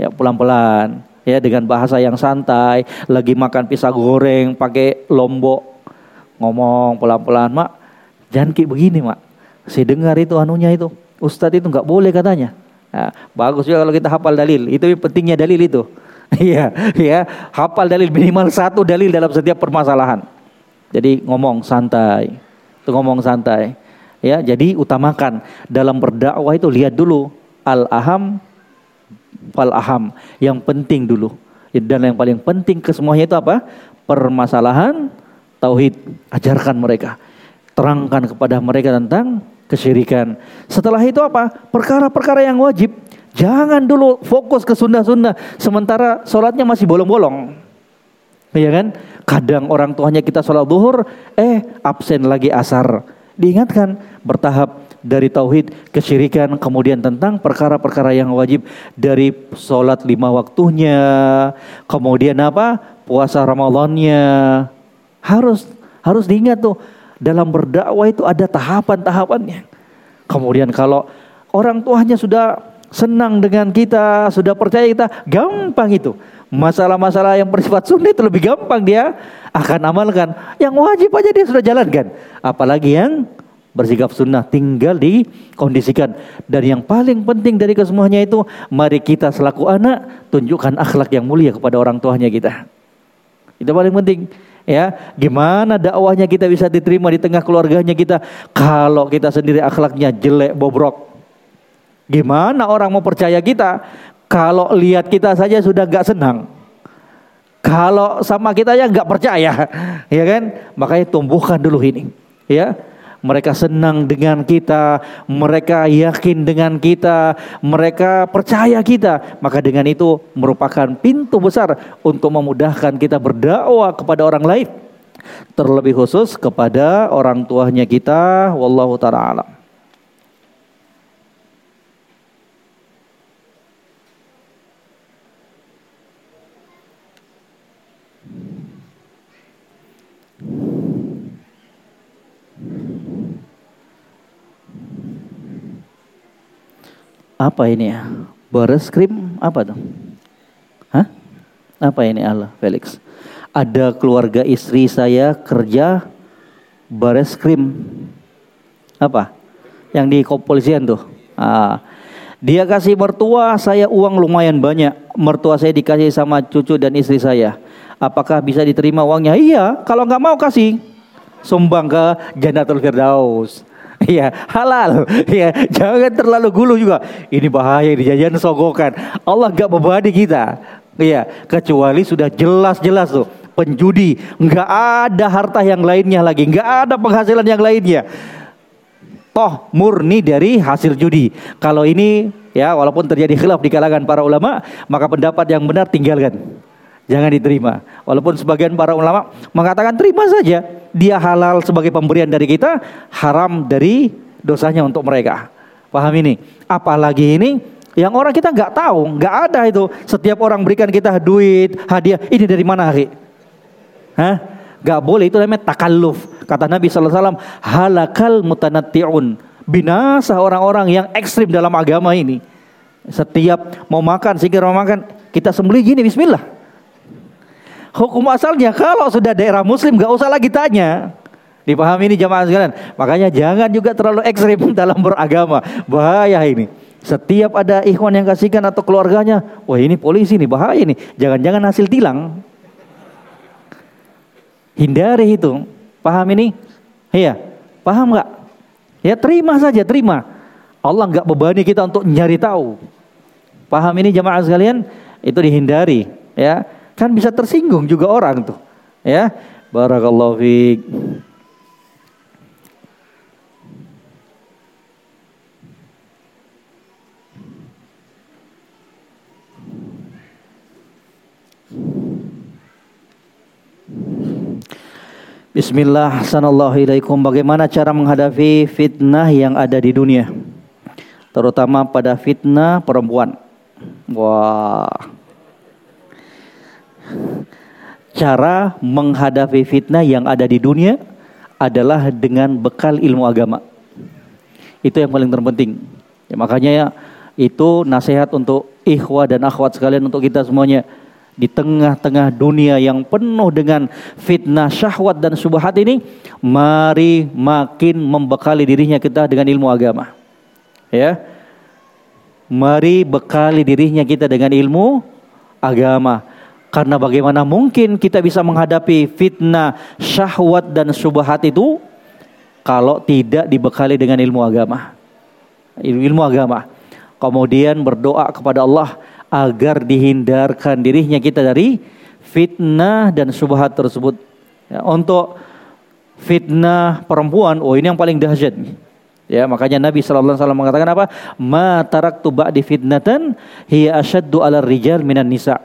Speaker 1: Ya, pelan-pelan. Ya, dengan bahasa yang santai. Lagi makan pisang goreng pakai lombok. Ngomong pelan-pelan, Mak. Jangan kayak begini, Mak. Saya dengar itu anunya itu. Ustadz itu nggak boleh katanya. Ya, bagus juga kalau kita hafal dalil. Itu pentingnya dalil itu. [LAUGHS] Iya, ya, hafal dalil minimal satu dalil dalam setiap permasalahan. Jadi ngomong santai. Itu ngomong santai. Ya, jadi utamakan dalam berdakwah itu lihat dulu al aham fal aham. Yang penting dulu. Dan yang paling penting kesemuanya itu apa? Permasalahan tauhid. Ajarkan mereka. Terangkan kepada mereka tentang kesyirikan. Setelah itu apa? Perkara-perkara yang wajib. Jangan dulu fokus ke sunnah-sunnah. Sementara sholatnya masih bolong-bolong. Iya kan? Kadang orang tuanya kita sholat duhur, eh absen lagi asar. Diingatkan bertahap dari tauhid kesyirikan kemudian tentang perkara-perkara yang wajib dari sholat lima waktunya kemudian apa puasa Ramadannya harus harus diingat tuh dalam berdakwah itu ada tahapan-tahapannya kemudian kalau orang tuanya sudah senang dengan kita sudah percaya kita gampang itu Masalah-masalah yang bersifat sunnah itu lebih gampang dia akan amalkan. Yang wajib aja dia sudah jalankan. Apalagi yang bersikap sunnah tinggal dikondisikan. Dan yang paling penting dari kesemuanya itu mari kita selaku anak tunjukkan akhlak yang mulia kepada orang tuanya kita. Itu paling penting ya gimana dakwahnya kita bisa diterima di tengah keluarganya kita kalau kita sendiri akhlaknya jelek bobrok gimana orang mau percaya kita kalau lihat kita saja sudah gak senang. Kalau sama kita ya nggak percaya, [LAUGHS] ya kan? Makanya tumbuhkan dulu ini, ya. Mereka senang dengan kita, mereka yakin dengan kita, mereka percaya kita. Maka dengan itu merupakan pintu besar untuk memudahkan kita berdakwah kepada orang lain. Terlebih khusus kepada orang tuanya kita, wallahu taala alam. Apa ini ya? Baris krim apa tuh? Hah? Apa ini Allah Felix? Ada keluarga istri saya kerja baris krim. Apa? Yang di kepolisian tuh. Ah. Dia kasih mertua saya uang lumayan banyak. Mertua saya dikasih sama cucu dan istri saya. Apakah bisa diterima uangnya? Iya, kalau nggak mau kasih. Sumbang ke Jannatul Firdaus. [LAUGHS] Iya, halal. [LAUGHS] Iya, jangan terlalu gulu juga. Ini bahaya di jajan sogokan. Allah gak membebani kita. Iya, kecuali sudah jelas-jelas tuh penjudi, nggak ada harta yang lainnya lagi, nggak ada penghasilan yang lainnya. Toh murni dari hasil judi. Kalau ini ya walaupun terjadi khilaf di kalangan para ulama, maka pendapat yang benar tinggalkan. Jangan diterima. Walaupun sebagian para ulama mengatakan terima saja dia halal sebagai pemberian dari kita, haram dari dosanya untuk mereka. Paham ini? Apalagi ini yang orang kita nggak tahu, nggak ada itu. Setiap orang berikan kita duit, hadiah, ini dari mana, hari? Hah? Gak boleh itu namanya takalluf. Kata Nabi SAW, halakal mutanatti'un. Binasa orang-orang yang ekstrim dalam agama ini. Setiap mau makan, sikir mau makan, kita sembelih gini, bismillah. Hukum asalnya kalau sudah daerah muslim gak usah lagi tanya. Dipahami ini jamaah sekalian. Makanya jangan juga terlalu ekstrim [LAUGHS] dalam beragama. Bahaya ini. Setiap ada ikhwan yang kasihkan atau keluarganya, wah ini polisi nih, bahaya nih. Jangan-jangan hasil tilang. Hindari itu. Paham ini? Iya. Paham nggak? Ya terima saja, terima. Allah nggak bebani kita untuk nyari tahu. Paham ini jamaah sekalian? Itu dihindari, ya. Kan bisa tersinggung juga orang tuh. Ya. Barakallahu fiik. Bismillah, sanallahu Bagaimana cara menghadapi fitnah yang ada di dunia? Terutama pada fitnah perempuan. Wah, cara menghadapi fitnah yang ada di dunia adalah dengan bekal ilmu agama. Itu yang paling terpenting. Ya, makanya ya, itu nasihat untuk ikhwah dan akhwat sekalian untuk kita semuanya di tengah-tengah dunia yang penuh dengan fitnah syahwat dan subhat ini mari makin membekali dirinya kita dengan ilmu agama ya mari bekali dirinya kita dengan ilmu agama karena bagaimana mungkin kita bisa menghadapi fitnah, syahwat dan subhat itu kalau tidak dibekali dengan ilmu agama. Ilmu agama. Kemudian berdoa kepada Allah agar dihindarkan dirinya kita dari fitnah dan subhat tersebut. Ya, untuk fitnah perempuan, oh ini yang paling dahsyat. Ya, makanya Nabi sallallahu alaihi wasallam mengatakan apa? Ma taraktu ba'di fitnatan hiya asyaddu 'ala rijal minan nisa.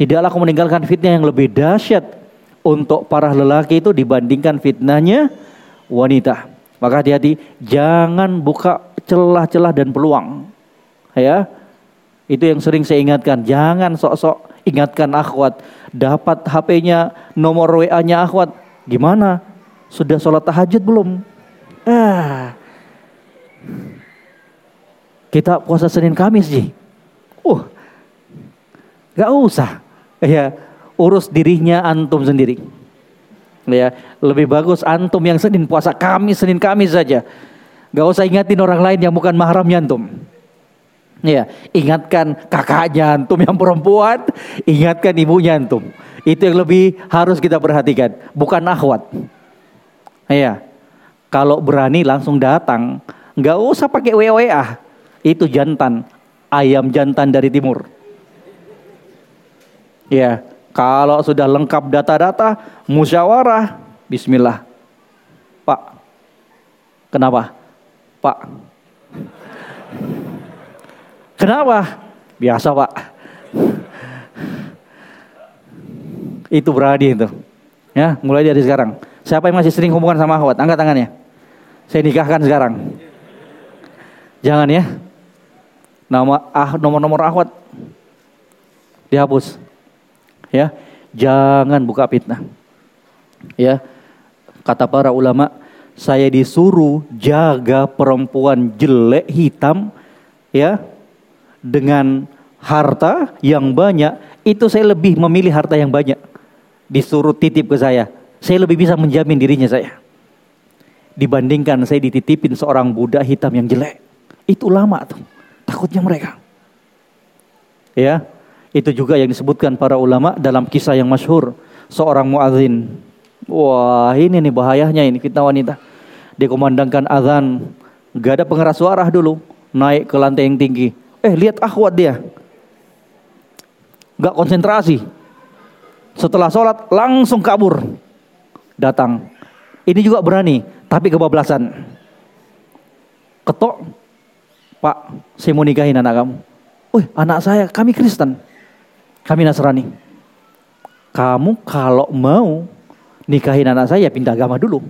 Speaker 1: Tidaklah aku meninggalkan fitnah yang lebih dahsyat untuk para lelaki itu dibandingkan fitnahnya wanita. Maka hati-hati, jangan buka celah-celah dan peluang. Ya. Itu yang sering saya ingatkan, jangan sok-sok ingatkan akhwat, dapat HP-nya, nomor WA-nya akhwat. Gimana? Sudah sholat tahajud belum? Ah, kita puasa Senin Kamis sih. Uh, gak usah. Ya, urus dirinya antum sendiri. Ya, lebih bagus antum yang Senin puasa Kamis, Senin Kamis saja. Gak usah ingatin orang lain yang bukan mahramnya antum. Ya, ingatkan kakaknya antum yang perempuan, ingatkan ibunya antum. Itu yang lebih harus kita perhatikan, bukan akhwat. Ya, kalau berani langsung datang, nggak usah pakai WWA. Itu jantan, ayam jantan dari timur. Ya, kalau sudah lengkap data-data, musyawarah, bismillah. Pak, kenapa? Pak, kenapa? Biasa pak. Itu berani itu. Ya, mulai dari sekarang. Siapa yang masih sering hubungan sama akhwat? Angkat tangannya. Saya nikahkan sekarang. Jangan ya. Nama ah nomor-nomor akhwat dihapus. Ya. Jangan buka fitnah. Ya. Kata para ulama, saya disuruh jaga perempuan jelek hitam ya dengan harta yang banyak itu saya lebih memilih harta yang banyak disuruh titip ke saya saya lebih bisa menjamin dirinya saya dibandingkan saya dititipin seorang budak hitam yang jelek itu lama tuh. Takutnya mereka. Ya, itu juga yang disebutkan para ulama dalam kisah yang masyhur seorang muadzin. Wah, ini nih bahayanya ini fitnah wanita. Dikomandangkan azan, gak ada pengeras suara dulu, naik ke lantai yang tinggi. Eh, lihat akhwat dia. Gak konsentrasi. Setelah sholat langsung kabur. Datang. Ini juga berani, tapi kebablasan. Ketok Pak, saya mau nikahin anak kamu. Wih, anak saya, kami Kristen. Kami Nasrani. Kamu kalau mau nikahin anak saya, pindah agama dulu.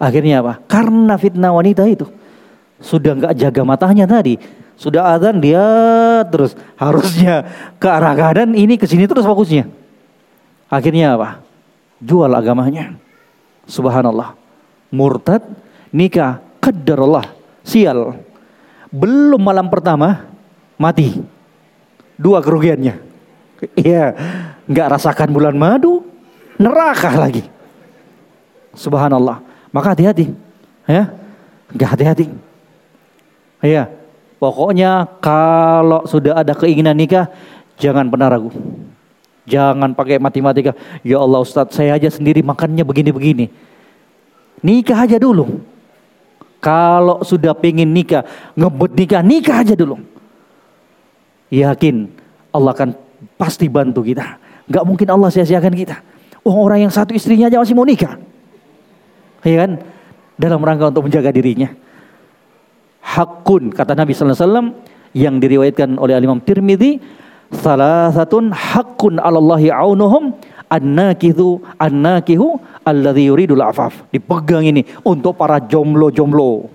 Speaker 1: Akhirnya apa? Karena fitnah wanita itu. Sudah nggak jaga matanya tadi. Sudah adzan dia terus. Harusnya ke arah kanan, ini ke sini terus fokusnya. Akhirnya apa? Jual agamanya. Subhanallah. Murtad, nikah, kadar Allah. Sial belum malam pertama mati. Dua kerugiannya. Iya, nggak rasakan bulan madu, neraka lagi. Subhanallah. Maka hati-hati, ya, nggak hati-hati. Iya, pokoknya kalau sudah ada keinginan nikah, jangan pernah ragu. Jangan pakai matematika. Ya Allah Ustadz, saya aja sendiri makannya begini-begini. Nikah aja dulu. Kalau sudah pengen nikah, ngebut nikah, nikah aja dulu. Yakin Allah akan pasti bantu kita. Gak mungkin Allah sia-siakan kita. Oh orang yang satu istrinya aja masih mau nikah. Ya kan? Dalam rangka untuk menjaga dirinya. Hakun kata Nabi Sallallahu Alaihi Wasallam yang diriwayatkan oleh Imam Tirmidzi salah satu hakun Allahi aunuhum an-nakihu an-nakihu alladhi yuridul afaf. Dipegang ini untuk para jomblo-jomblo.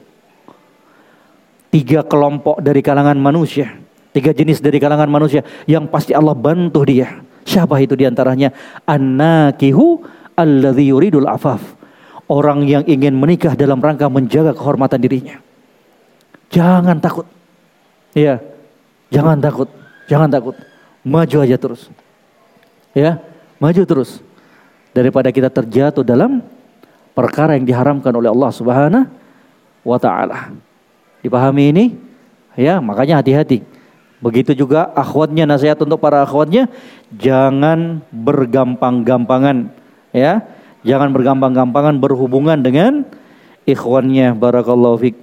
Speaker 1: Tiga kelompok dari kalangan manusia, tiga jenis dari kalangan manusia yang pasti Allah bantu dia. Siapa itu di antaranya? An-nakihu alladhi afaf. Orang yang ingin menikah dalam rangka menjaga kehormatan dirinya. Jangan takut. Ya, jangan takut. Jangan takut. Maju aja terus. Ya, Maju terus. Daripada kita terjatuh dalam perkara yang diharamkan oleh Allah Subhanahu wa taala. Dipahami ini? Ya, makanya hati-hati. Begitu juga akhwatnya nasihat untuk para akhwatnya jangan bergampang-gampangan ya. Jangan bergampang-gampangan berhubungan dengan ikhwannya barakallahu fik.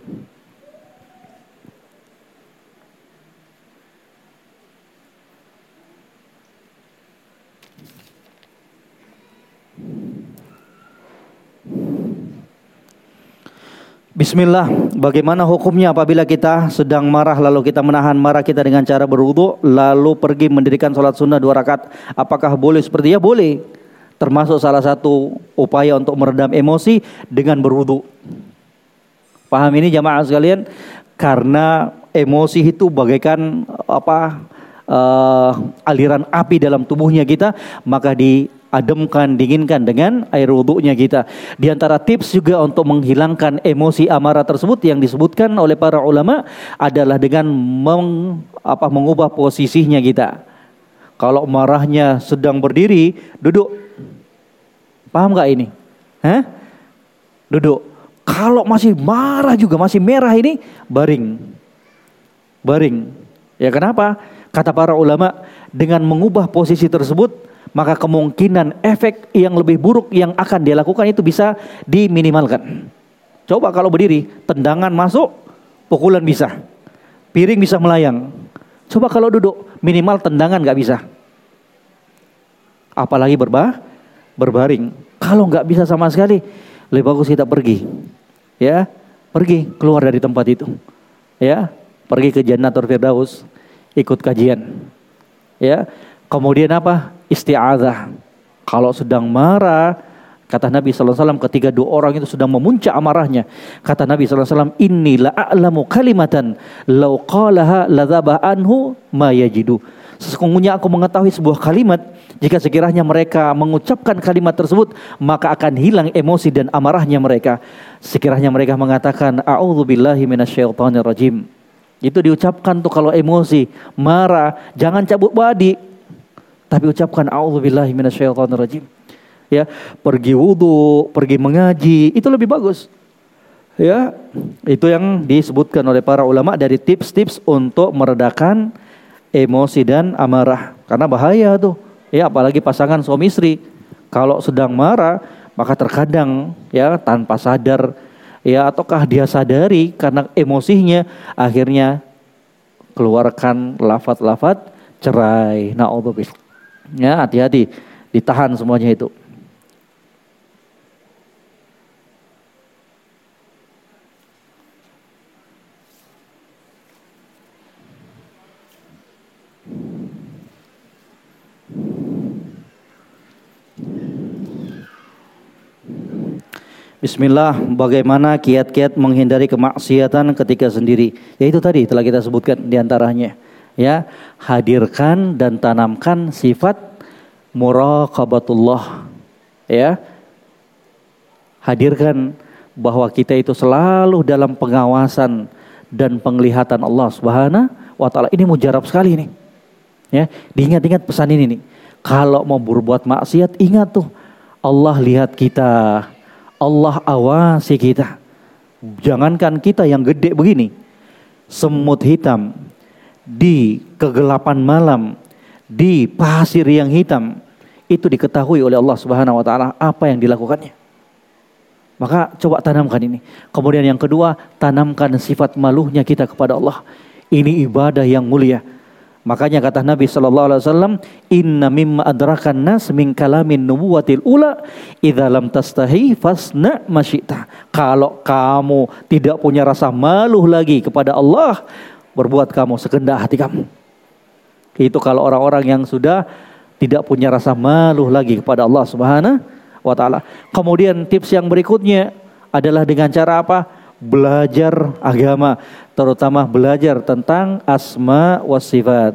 Speaker 1: Bismillah, bagaimana hukumnya apabila kita sedang marah lalu kita menahan marah kita dengan cara berwudu lalu pergi mendirikan sholat sunnah dua rakaat? Apakah boleh seperti ya? Boleh. Termasuk salah satu upaya untuk meredam emosi dengan berwudu. Paham ini jamaah sekalian? Karena emosi itu bagaikan apa uh, aliran api dalam tubuhnya kita, maka di ademkan, dinginkan dengan air wudhunya kita. Di antara tips juga untuk menghilangkan emosi amarah tersebut yang disebutkan oleh para ulama adalah dengan meng, apa, mengubah posisinya kita. Kalau marahnya sedang berdiri, duduk. Paham gak ini? Hah? Duduk. Kalau masih marah juga, masih merah ini, baring. Baring. Ya kenapa? Kata para ulama, dengan mengubah posisi tersebut, maka kemungkinan efek yang lebih buruk yang akan dia lakukan itu bisa diminimalkan. Coba kalau berdiri, tendangan masuk, pukulan bisa. Piring bisa melayang. Coba kalau duduk, minimal tendangan nggak bisa. Apalagi berba, berbaring. Kalau nggak bisa sama sekali, lebih bagus kita pergi. Ya, pergi keluar dari tempat itu. Ya, pergi ke Jannatul Firdaus, ikut kajian. Ya, kemudian apa? Isti'adzah. Kalau sedang marah, kata Nabi SAW ketika dua orang itu sedang memuncak amarahnya. Kata Nabi SAW, Inni la'a'lamu kalimatan lau qalaha ladhabah anhu ma yajidu. Sesungguhnya aku mengetahui sebuah kalimat jika sekiranya mereka mengucapkan kalimat tersebut maka akan hilang emosi dan amarahnya mereka. Sekiranya mereka mengatakan a'udzubillahi minasyaitonirrajim. Itu diucapkan tuh kalau emosi, marah, jangan cabut badi, tapi ucapkan auzubillahi minasyaitonirrajim. Ya, pergi wudhu, pergi mengaji, itu lebih bagus. Ya, itu yang disebutkan oleh para ulama dari tips-tips untuk meredakan emosi dan amarah. Karena bahaya tuh. Ya, apalagi pasangan suami istri. Kalau sedang marah, maka terkadang ya tanpa sadar ya ataukah dia sadari karena emosinya akhirnya keluarkan lafat-lafat cerai. Nauzubillah. Ya, hati-hati. Ditahan semuanya itu. Bismillah, bagaimana kiat-kiat menghindari kemaksiatan ketika sendiri? Ya itu tadi telah kita sebutkan di antaranya ya hadirkan dan tanamkan sifat muraqabatullah ya. Hadirkan bahwa kita itu selalu dalam pengawasan dan penglihatan Allah Subhanahu wa taala. Ini mujarab sekali nih ya. Diingat-ingat pesan ini nih. Kalau mau berbuat maksiat ingat tuh Allah lihat kita Allah awasi kita. Jangankan kita yang gede begini semut hitam di kegelapan malam, di pasir yang hitam, itu diketahui oleh Allah Subhanahu wa taala apa yang dilakukannya. Maka coba tanamkan ini. Kemudian yang kedua, tanamkan sifat malunya kita kepada Allah. Ini ibadah yang mulia. Makanya kata Nabi sallallahu alaihi wasallam, "Inna mimma adrakan nas min kalamin nubuwatil ula idza lam tastahi fasna masyita." Kalau kamu tidak punya rasa malu lagi kepada Allah, berbuat kamu sekendak hati kamu. Itu kalau orang-orang yang sudah tidak punya rasa malu lagi kepada Allah Subhanahu wa taala. Kemudian tips yang berikutnya adalah dengan cara apa? Belajar agama, terutama belajar tentang asma wa sifat.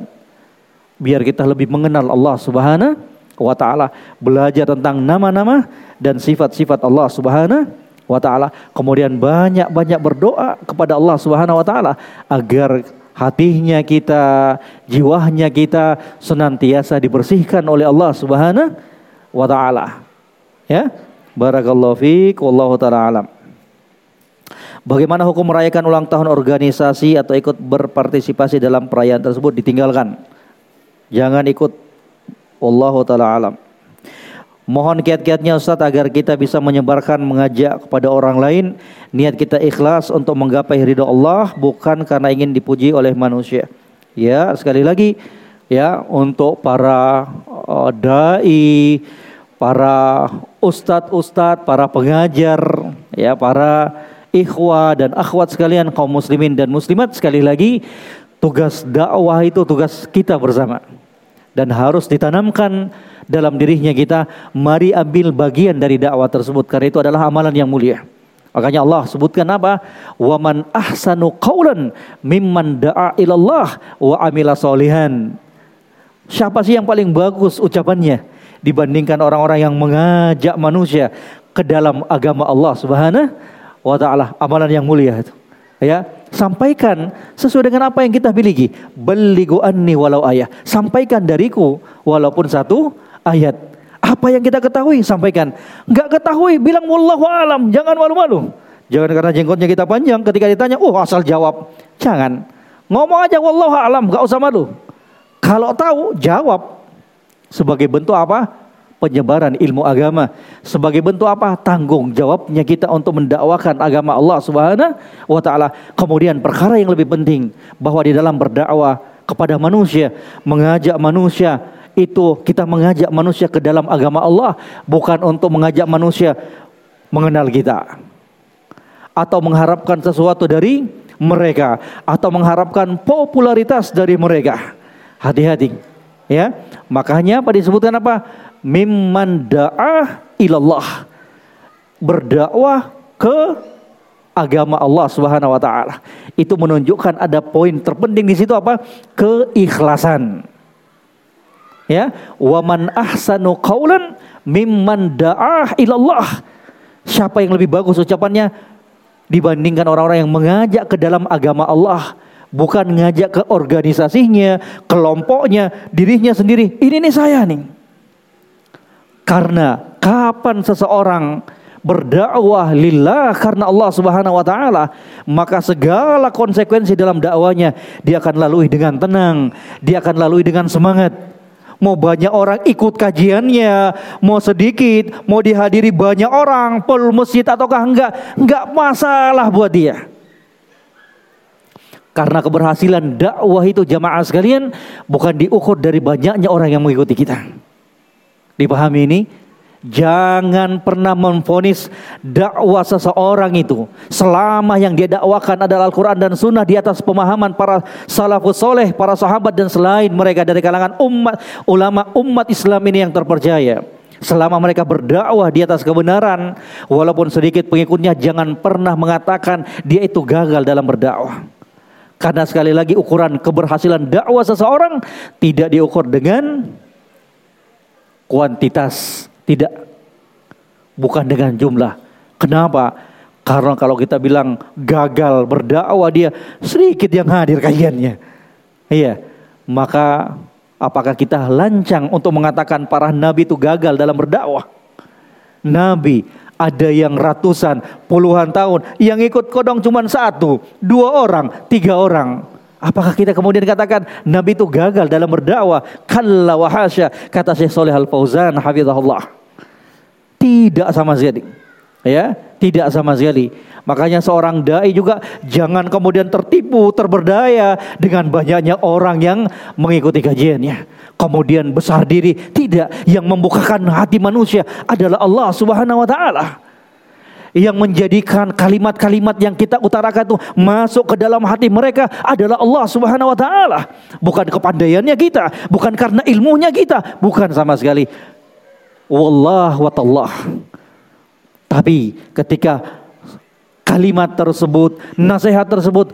Speaker 1: Biar kita lebih mengenal Allah Subhanahu wa taala, belajar tentang nama-nama dan sifat-sifat Allah Subhanahu wa taala. Kemudian banyak-banyak berdoa kepada Allah Subhanahu wa taala agar hatinya kita, jiwanya kita senantiasa dibersihkan oleh Allah Subhanahu wa taala. Ya. Barakallahu fiik wallahu taala alam. Bagaimana hukum merayakan ulang tahun organisasi atau ikut berpartisipasi dalam perayaan tersebut ditinggalkan. Jangan ikut wallahu taala alam. Mohon kiat-kiatnya Ustaz agar kita bisa menyebarkan mengajak kepada orang lain niat kita ikhlas untuk menggapai ridho Allah bukan karena ingin dipuji oleh manusia. Ya, sekali lagi ya untuk para uh, dai, para ustadz-ustadz, para pengajar, ya para ikhwah dan akhwat sekalian kaum muslimin dan muslimat sekali lagi tugas dakwah itu tugas kita bersama dan harus ditanamkan dalam dirinya kita mari ambil bagian dari dakwah tersebut karena itu adalah amalan yang mulia makanya Allah sebutkan apa waman ahsanu qaulan mimman da'a ilallah wa amila solihan siapa sih yang paling bagus ucapannya dibandingkan orang-orang yang mengajak manusia ke dalam agama Allah Subhanahu wa taala, amalan yang mulia itu. Ya, sampaikan sesuai dengan apa yang kita miliki. Beligu anni walau ayat. Sampaikan dariku walaupun satu ayat. Apa yang kita ketahui sampaikan. Enggak ketahui bilang wallahu alam, jangan malu-malu. Jangan karena jenggotnya kita panjang ketika ditanya, "Oh, asal jawab." Jangan. Ngomong aja wallahu alam, enggak usah malu. Kalau tahu, jawab. Sebagai bentuk apa? penyebaran ilmu agama sebagai bentuk apa tanggung jawabnya kita untuk mendakwakan agama Allah Subhanahu wa taala kemudian perkara yang lebih penting bahwa di dalam berdakwah kepada manusia mengajak manusia itu kita mengajak manusia ke dalam agama Allah bukan untuk mengajak manusia mengenal kita atau mengharapkan sesuatu dari mereka atau mengharapkan popularitas dari mereka hati-hati ya makanya apa disebutkan apa mimman da'ah ilallah berdakwah ke agama Allah Subhanahu wa taala. Itu menunjukkan ada poin terpenting di situ apa? Keikhlasan. Ya, wa man ahsanu qaulan mimman da'ah ilallah. Siapa yang lebih bagus ucapannya dibandingkan orang-orang yang mengajak ke dalam agama Allah, bukan ngajak ke organisasinya, kelompoknya, dirinya sendiri. Ini nih saya nih. Karena kapan seseorang berdakwah lillah karena Allah Subhanahu wa taala, maka segala konsekuensi dalam dakwanya dia akan lalui dengan tenang, dia akan lalui dengan semangat. Mau banyak orang ikut kajiannya, mau sedikit, mau dihadiri banyak orang, pol masjid ataukah enggak, enggak masalah buat dia. Karena keberhasilan dakwah itu jamaah sekalian bukan diukur dari banyaknya orang yang mengikuti kita. Dipahami ini? Jangan pernah memfonis dakwah seseorang itu selama yang dia dakwakan adalah Al-Quran dan Sunnah di atas pemahaman para salafus soleh, para sahabat dan selain mereka dari kalangan umat ulama umat Islam ini yang terpercaya. Selama mereka berdakwah di atas kebenaran, walaupun sedikit pengikutnya, jangan pernah mengatakan dia itu gagal dalam berdakwah. Karena sekali lagi ukuran keberhasilan dakwah seseorang tidak diukur dengan kuantitas, tidak bukan dengan jumlah. Kenapa? Karena kalau kita bilang gagal berdakwah dia sedikit yang hadir kajiannya. Iya. Maka apakah kita lancang untuk mengatakan para nabi itu gagal dalam berdakwah? Nabi ada yang ratusan, puluhan tahun, yang ikut kodong cuma satu, dua orang, tiga orang. Apakah kita kemudian katakan Nabi itu gagal dalam berdakwah? Kalla wa hasya, kata Syekh Saleh Al-Fauzan hafizahullah. Tidak sama sekali. Ya, tidak sama sekali. Makanya seorang dai juga jangan kemudian tertipu, terberdaya dengan banyaknya orang yang mengikuti kajiannya. Kemudian besar diri, tidak. Yang membukakan hati manusia adalah Allah Subhanahu wa taala yang menjadikan kalimat-kalimat yang kita utarakan itu masuk ke dalam hati mereka adalah Allah Subhanahu wa taala. Bukan kepandaiannya kita, bukan karena ilmunya kita, bukan sama sekali. Wallah wa tallah. Tapi ketika kalimat tersebut, nasihat tersebut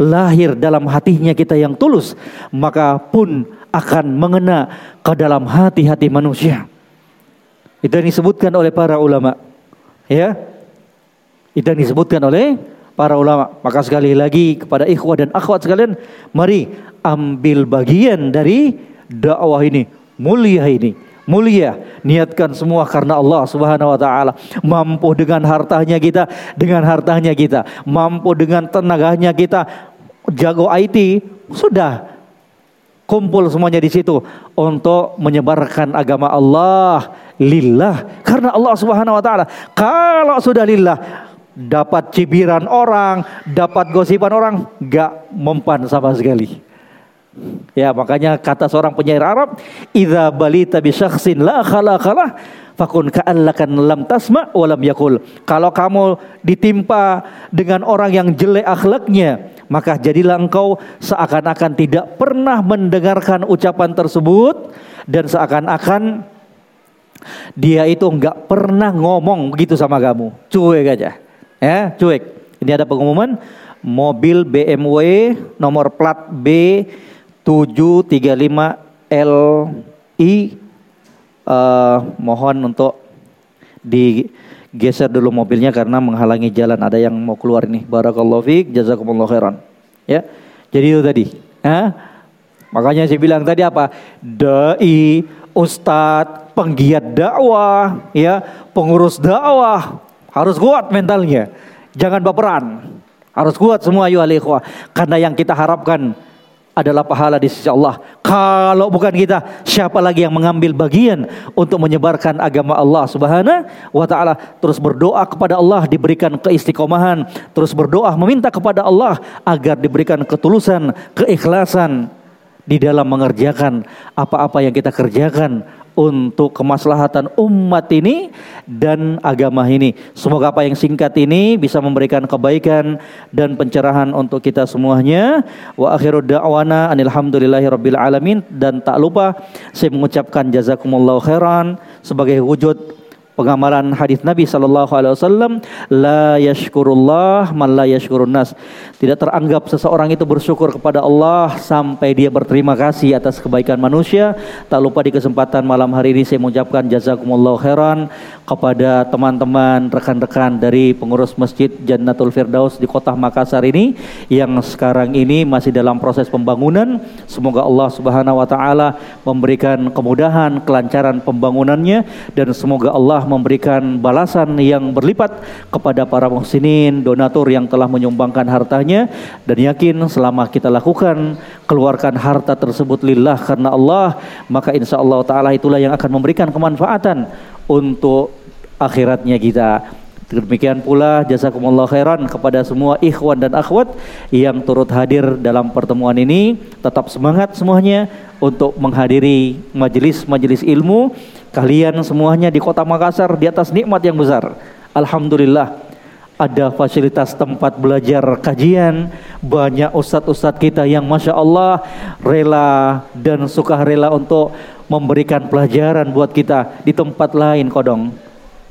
Speaker 1: lahir dalam hatinya kita yang tulus, maka pun akan mengena ke dalam hati-hati manusia. Itu yang disebutkan oleh para ulama. Ya. Itu yang disebutkan oleh para ulama. Maka sekali lagi kepada ikhwah dan akhwat sekalian, mari ambil bagian dari dakwah ini, mulia ini. Mulia, niatkan semua karena Allah Subhanahu wa taala. Mampu dengan hartanya kita, dengan hartanya kita, mampu dengan tenaganya kita, jago IT, sudah kumpul semuanya di situ untuk menyebarkan agama Allah lillah karena Allah Subhanahu wa taala. Kalau sudah lillah dapat cibiran orang, dapat gosipan orang, gak mempan sama sekali. Ya, makanya kata seorang penyair Arab, "Idza balita bi syakhsin la khalaqalah fakun ka'allakan lam tasma wa lam yakul." Kalau kamu ditimpa dengan orang yang jelek akhlaknya, maka jadilah engkau seakan-akan tidak pernah mendengarkan ucapan tersebut dan seakan-akan dia itu enggak pernah ngomong begitu sama kamu. Cuek aja. Ya, cuek. Ini ada pengumuman mobil BMW nomor plat B 735 LI uh, mohon untuk digeser dulu mobilnya karena menghalangi jalan. Ada yang mau keluar ini. Barakallahu fiik jazakumullah khairan. Ya jadi itu tadi. Ha? makanya saya bilang tadi apa? Dai ustadz penggiat dakwah ya pengurus dakwah. Harus kuat mentalnya. Jangan baperan. Harus kuat semua ayu karena yang kita harapkan adalah pahala di sisi Allah. Kalau bukan kita, siapa lagi yang mengambil bagian untuk menyebarkan agama Allah Subhanahu wa taala? Terus berdoa kepada Allah diberikan keistiqomahan, terus berdoa meminta kepada Allah agar diberikan ketulusan, keikhlasan di dalam mengerjakan apa-apa yang kita kerjakan untuk kemaslahatan umat ini dan agama ini. Semoga apa yang singkat ini bisa memberikan kebaikan dan pencerahan untuk kita semuanya. Wa akhiru da'wana anilhamdulillahi rabbil alamin dan tak lupa saya mengucapkan jazakumullahu khairan sebagai wujud pengamalan hadis Nabi sallallahu alaihi wasallam la yashkurullah man la yashkurun nas. Tidak teranggap seseorang itu bersyukur kepada Allah sampai dia berterima kasih atas kebaikan manusia. Tak lupa di kesempatan malam hari ini saya mengucapkan jazakumullah khairan kepada teman-teman rekan-rekan dari pengurus Masjid Jannatul Firdaus di kota Makassar ini yang sekarang ini masih dalam proses pembangunan. Semoga Allah Subhanahu wa taala memberikan kemudahan kelancaran pembangunannya dan semoga Allah memberikan balasan yang berlipat kepada para muhsinin, donatur yang telah menyumbangkan hartanya. Dan yakin selama kita lakukan keluarkan harta tersebut lillah karena Allah, maka insya Allah taala itulah yang akan memberikan kemanfaatan untuk akhiratnya kita. Demikian pula jazakumullah khairan kepada semua ikhwan dan akhwat yang turut hadir dalam pertemuan ini. Tetap semangat semuanya untuk menghadiri majelis-majelis ilmu Kalian semuanya di kota Makassar di atas nikmat yang besar. Alhamdulillah ada fasilitas tempat belajar kajian, banyak ustadz-ustadz kita yang masya Allah rela dan suka rela untuk memberikan pelajaran buat kita di tempat lain kodong,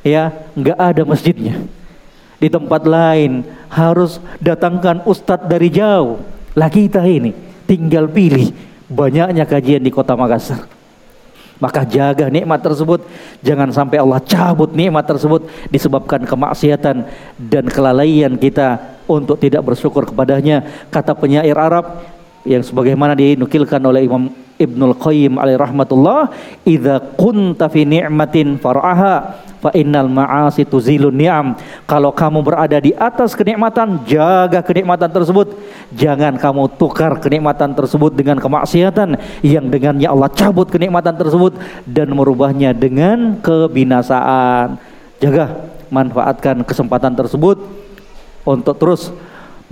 Speaker 1: ya nggak ada masjidnya. Di tempat lain harus datangkan ustadz dari jauh. Lah kita ini tinggal pilih banyaknya kajian di kota Makassar. Maka jaga nikmat tersebut Jangan sampai Allah cabut nikmat tersebut Disebabkan kemaksiatan dan kelalaian kita Untuk tidak bersyukur kepadanya Kata penyair Arab Yang sebagaimana dinukilkan oleh Imam Ibnul Qayyim alaih rahmatullah Iza kunta fi ni'matin far'aha fa innal ma'asi tuzilun ni'am. Kalau kamu berada di atas kenikmatan, jaga kenikmatan tersebut. Jangan kamu tukar kenikmatan tersebut dengan kemaksiatan yang dengannya Allah cabut kenikmatan tersebut dan merubahnya dengan kebinasaan. Jaga, manfaatkan kesempatan tersebut untuk terus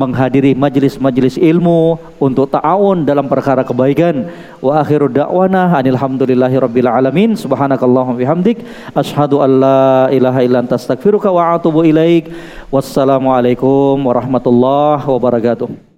Speaker 1: menghadiri majelis-majelis ilmu untuk ta'awun dalam perkara kebaikan. Wa akhiru da'wana anilhamdulillahi rabbil alamin. Subhanakallahumma bihamdik. Asyhadu an la ilaha illa anta astaghfiruka wa atubu ilaik. Wassalamu alaikum warahmatullahi wabarakatuh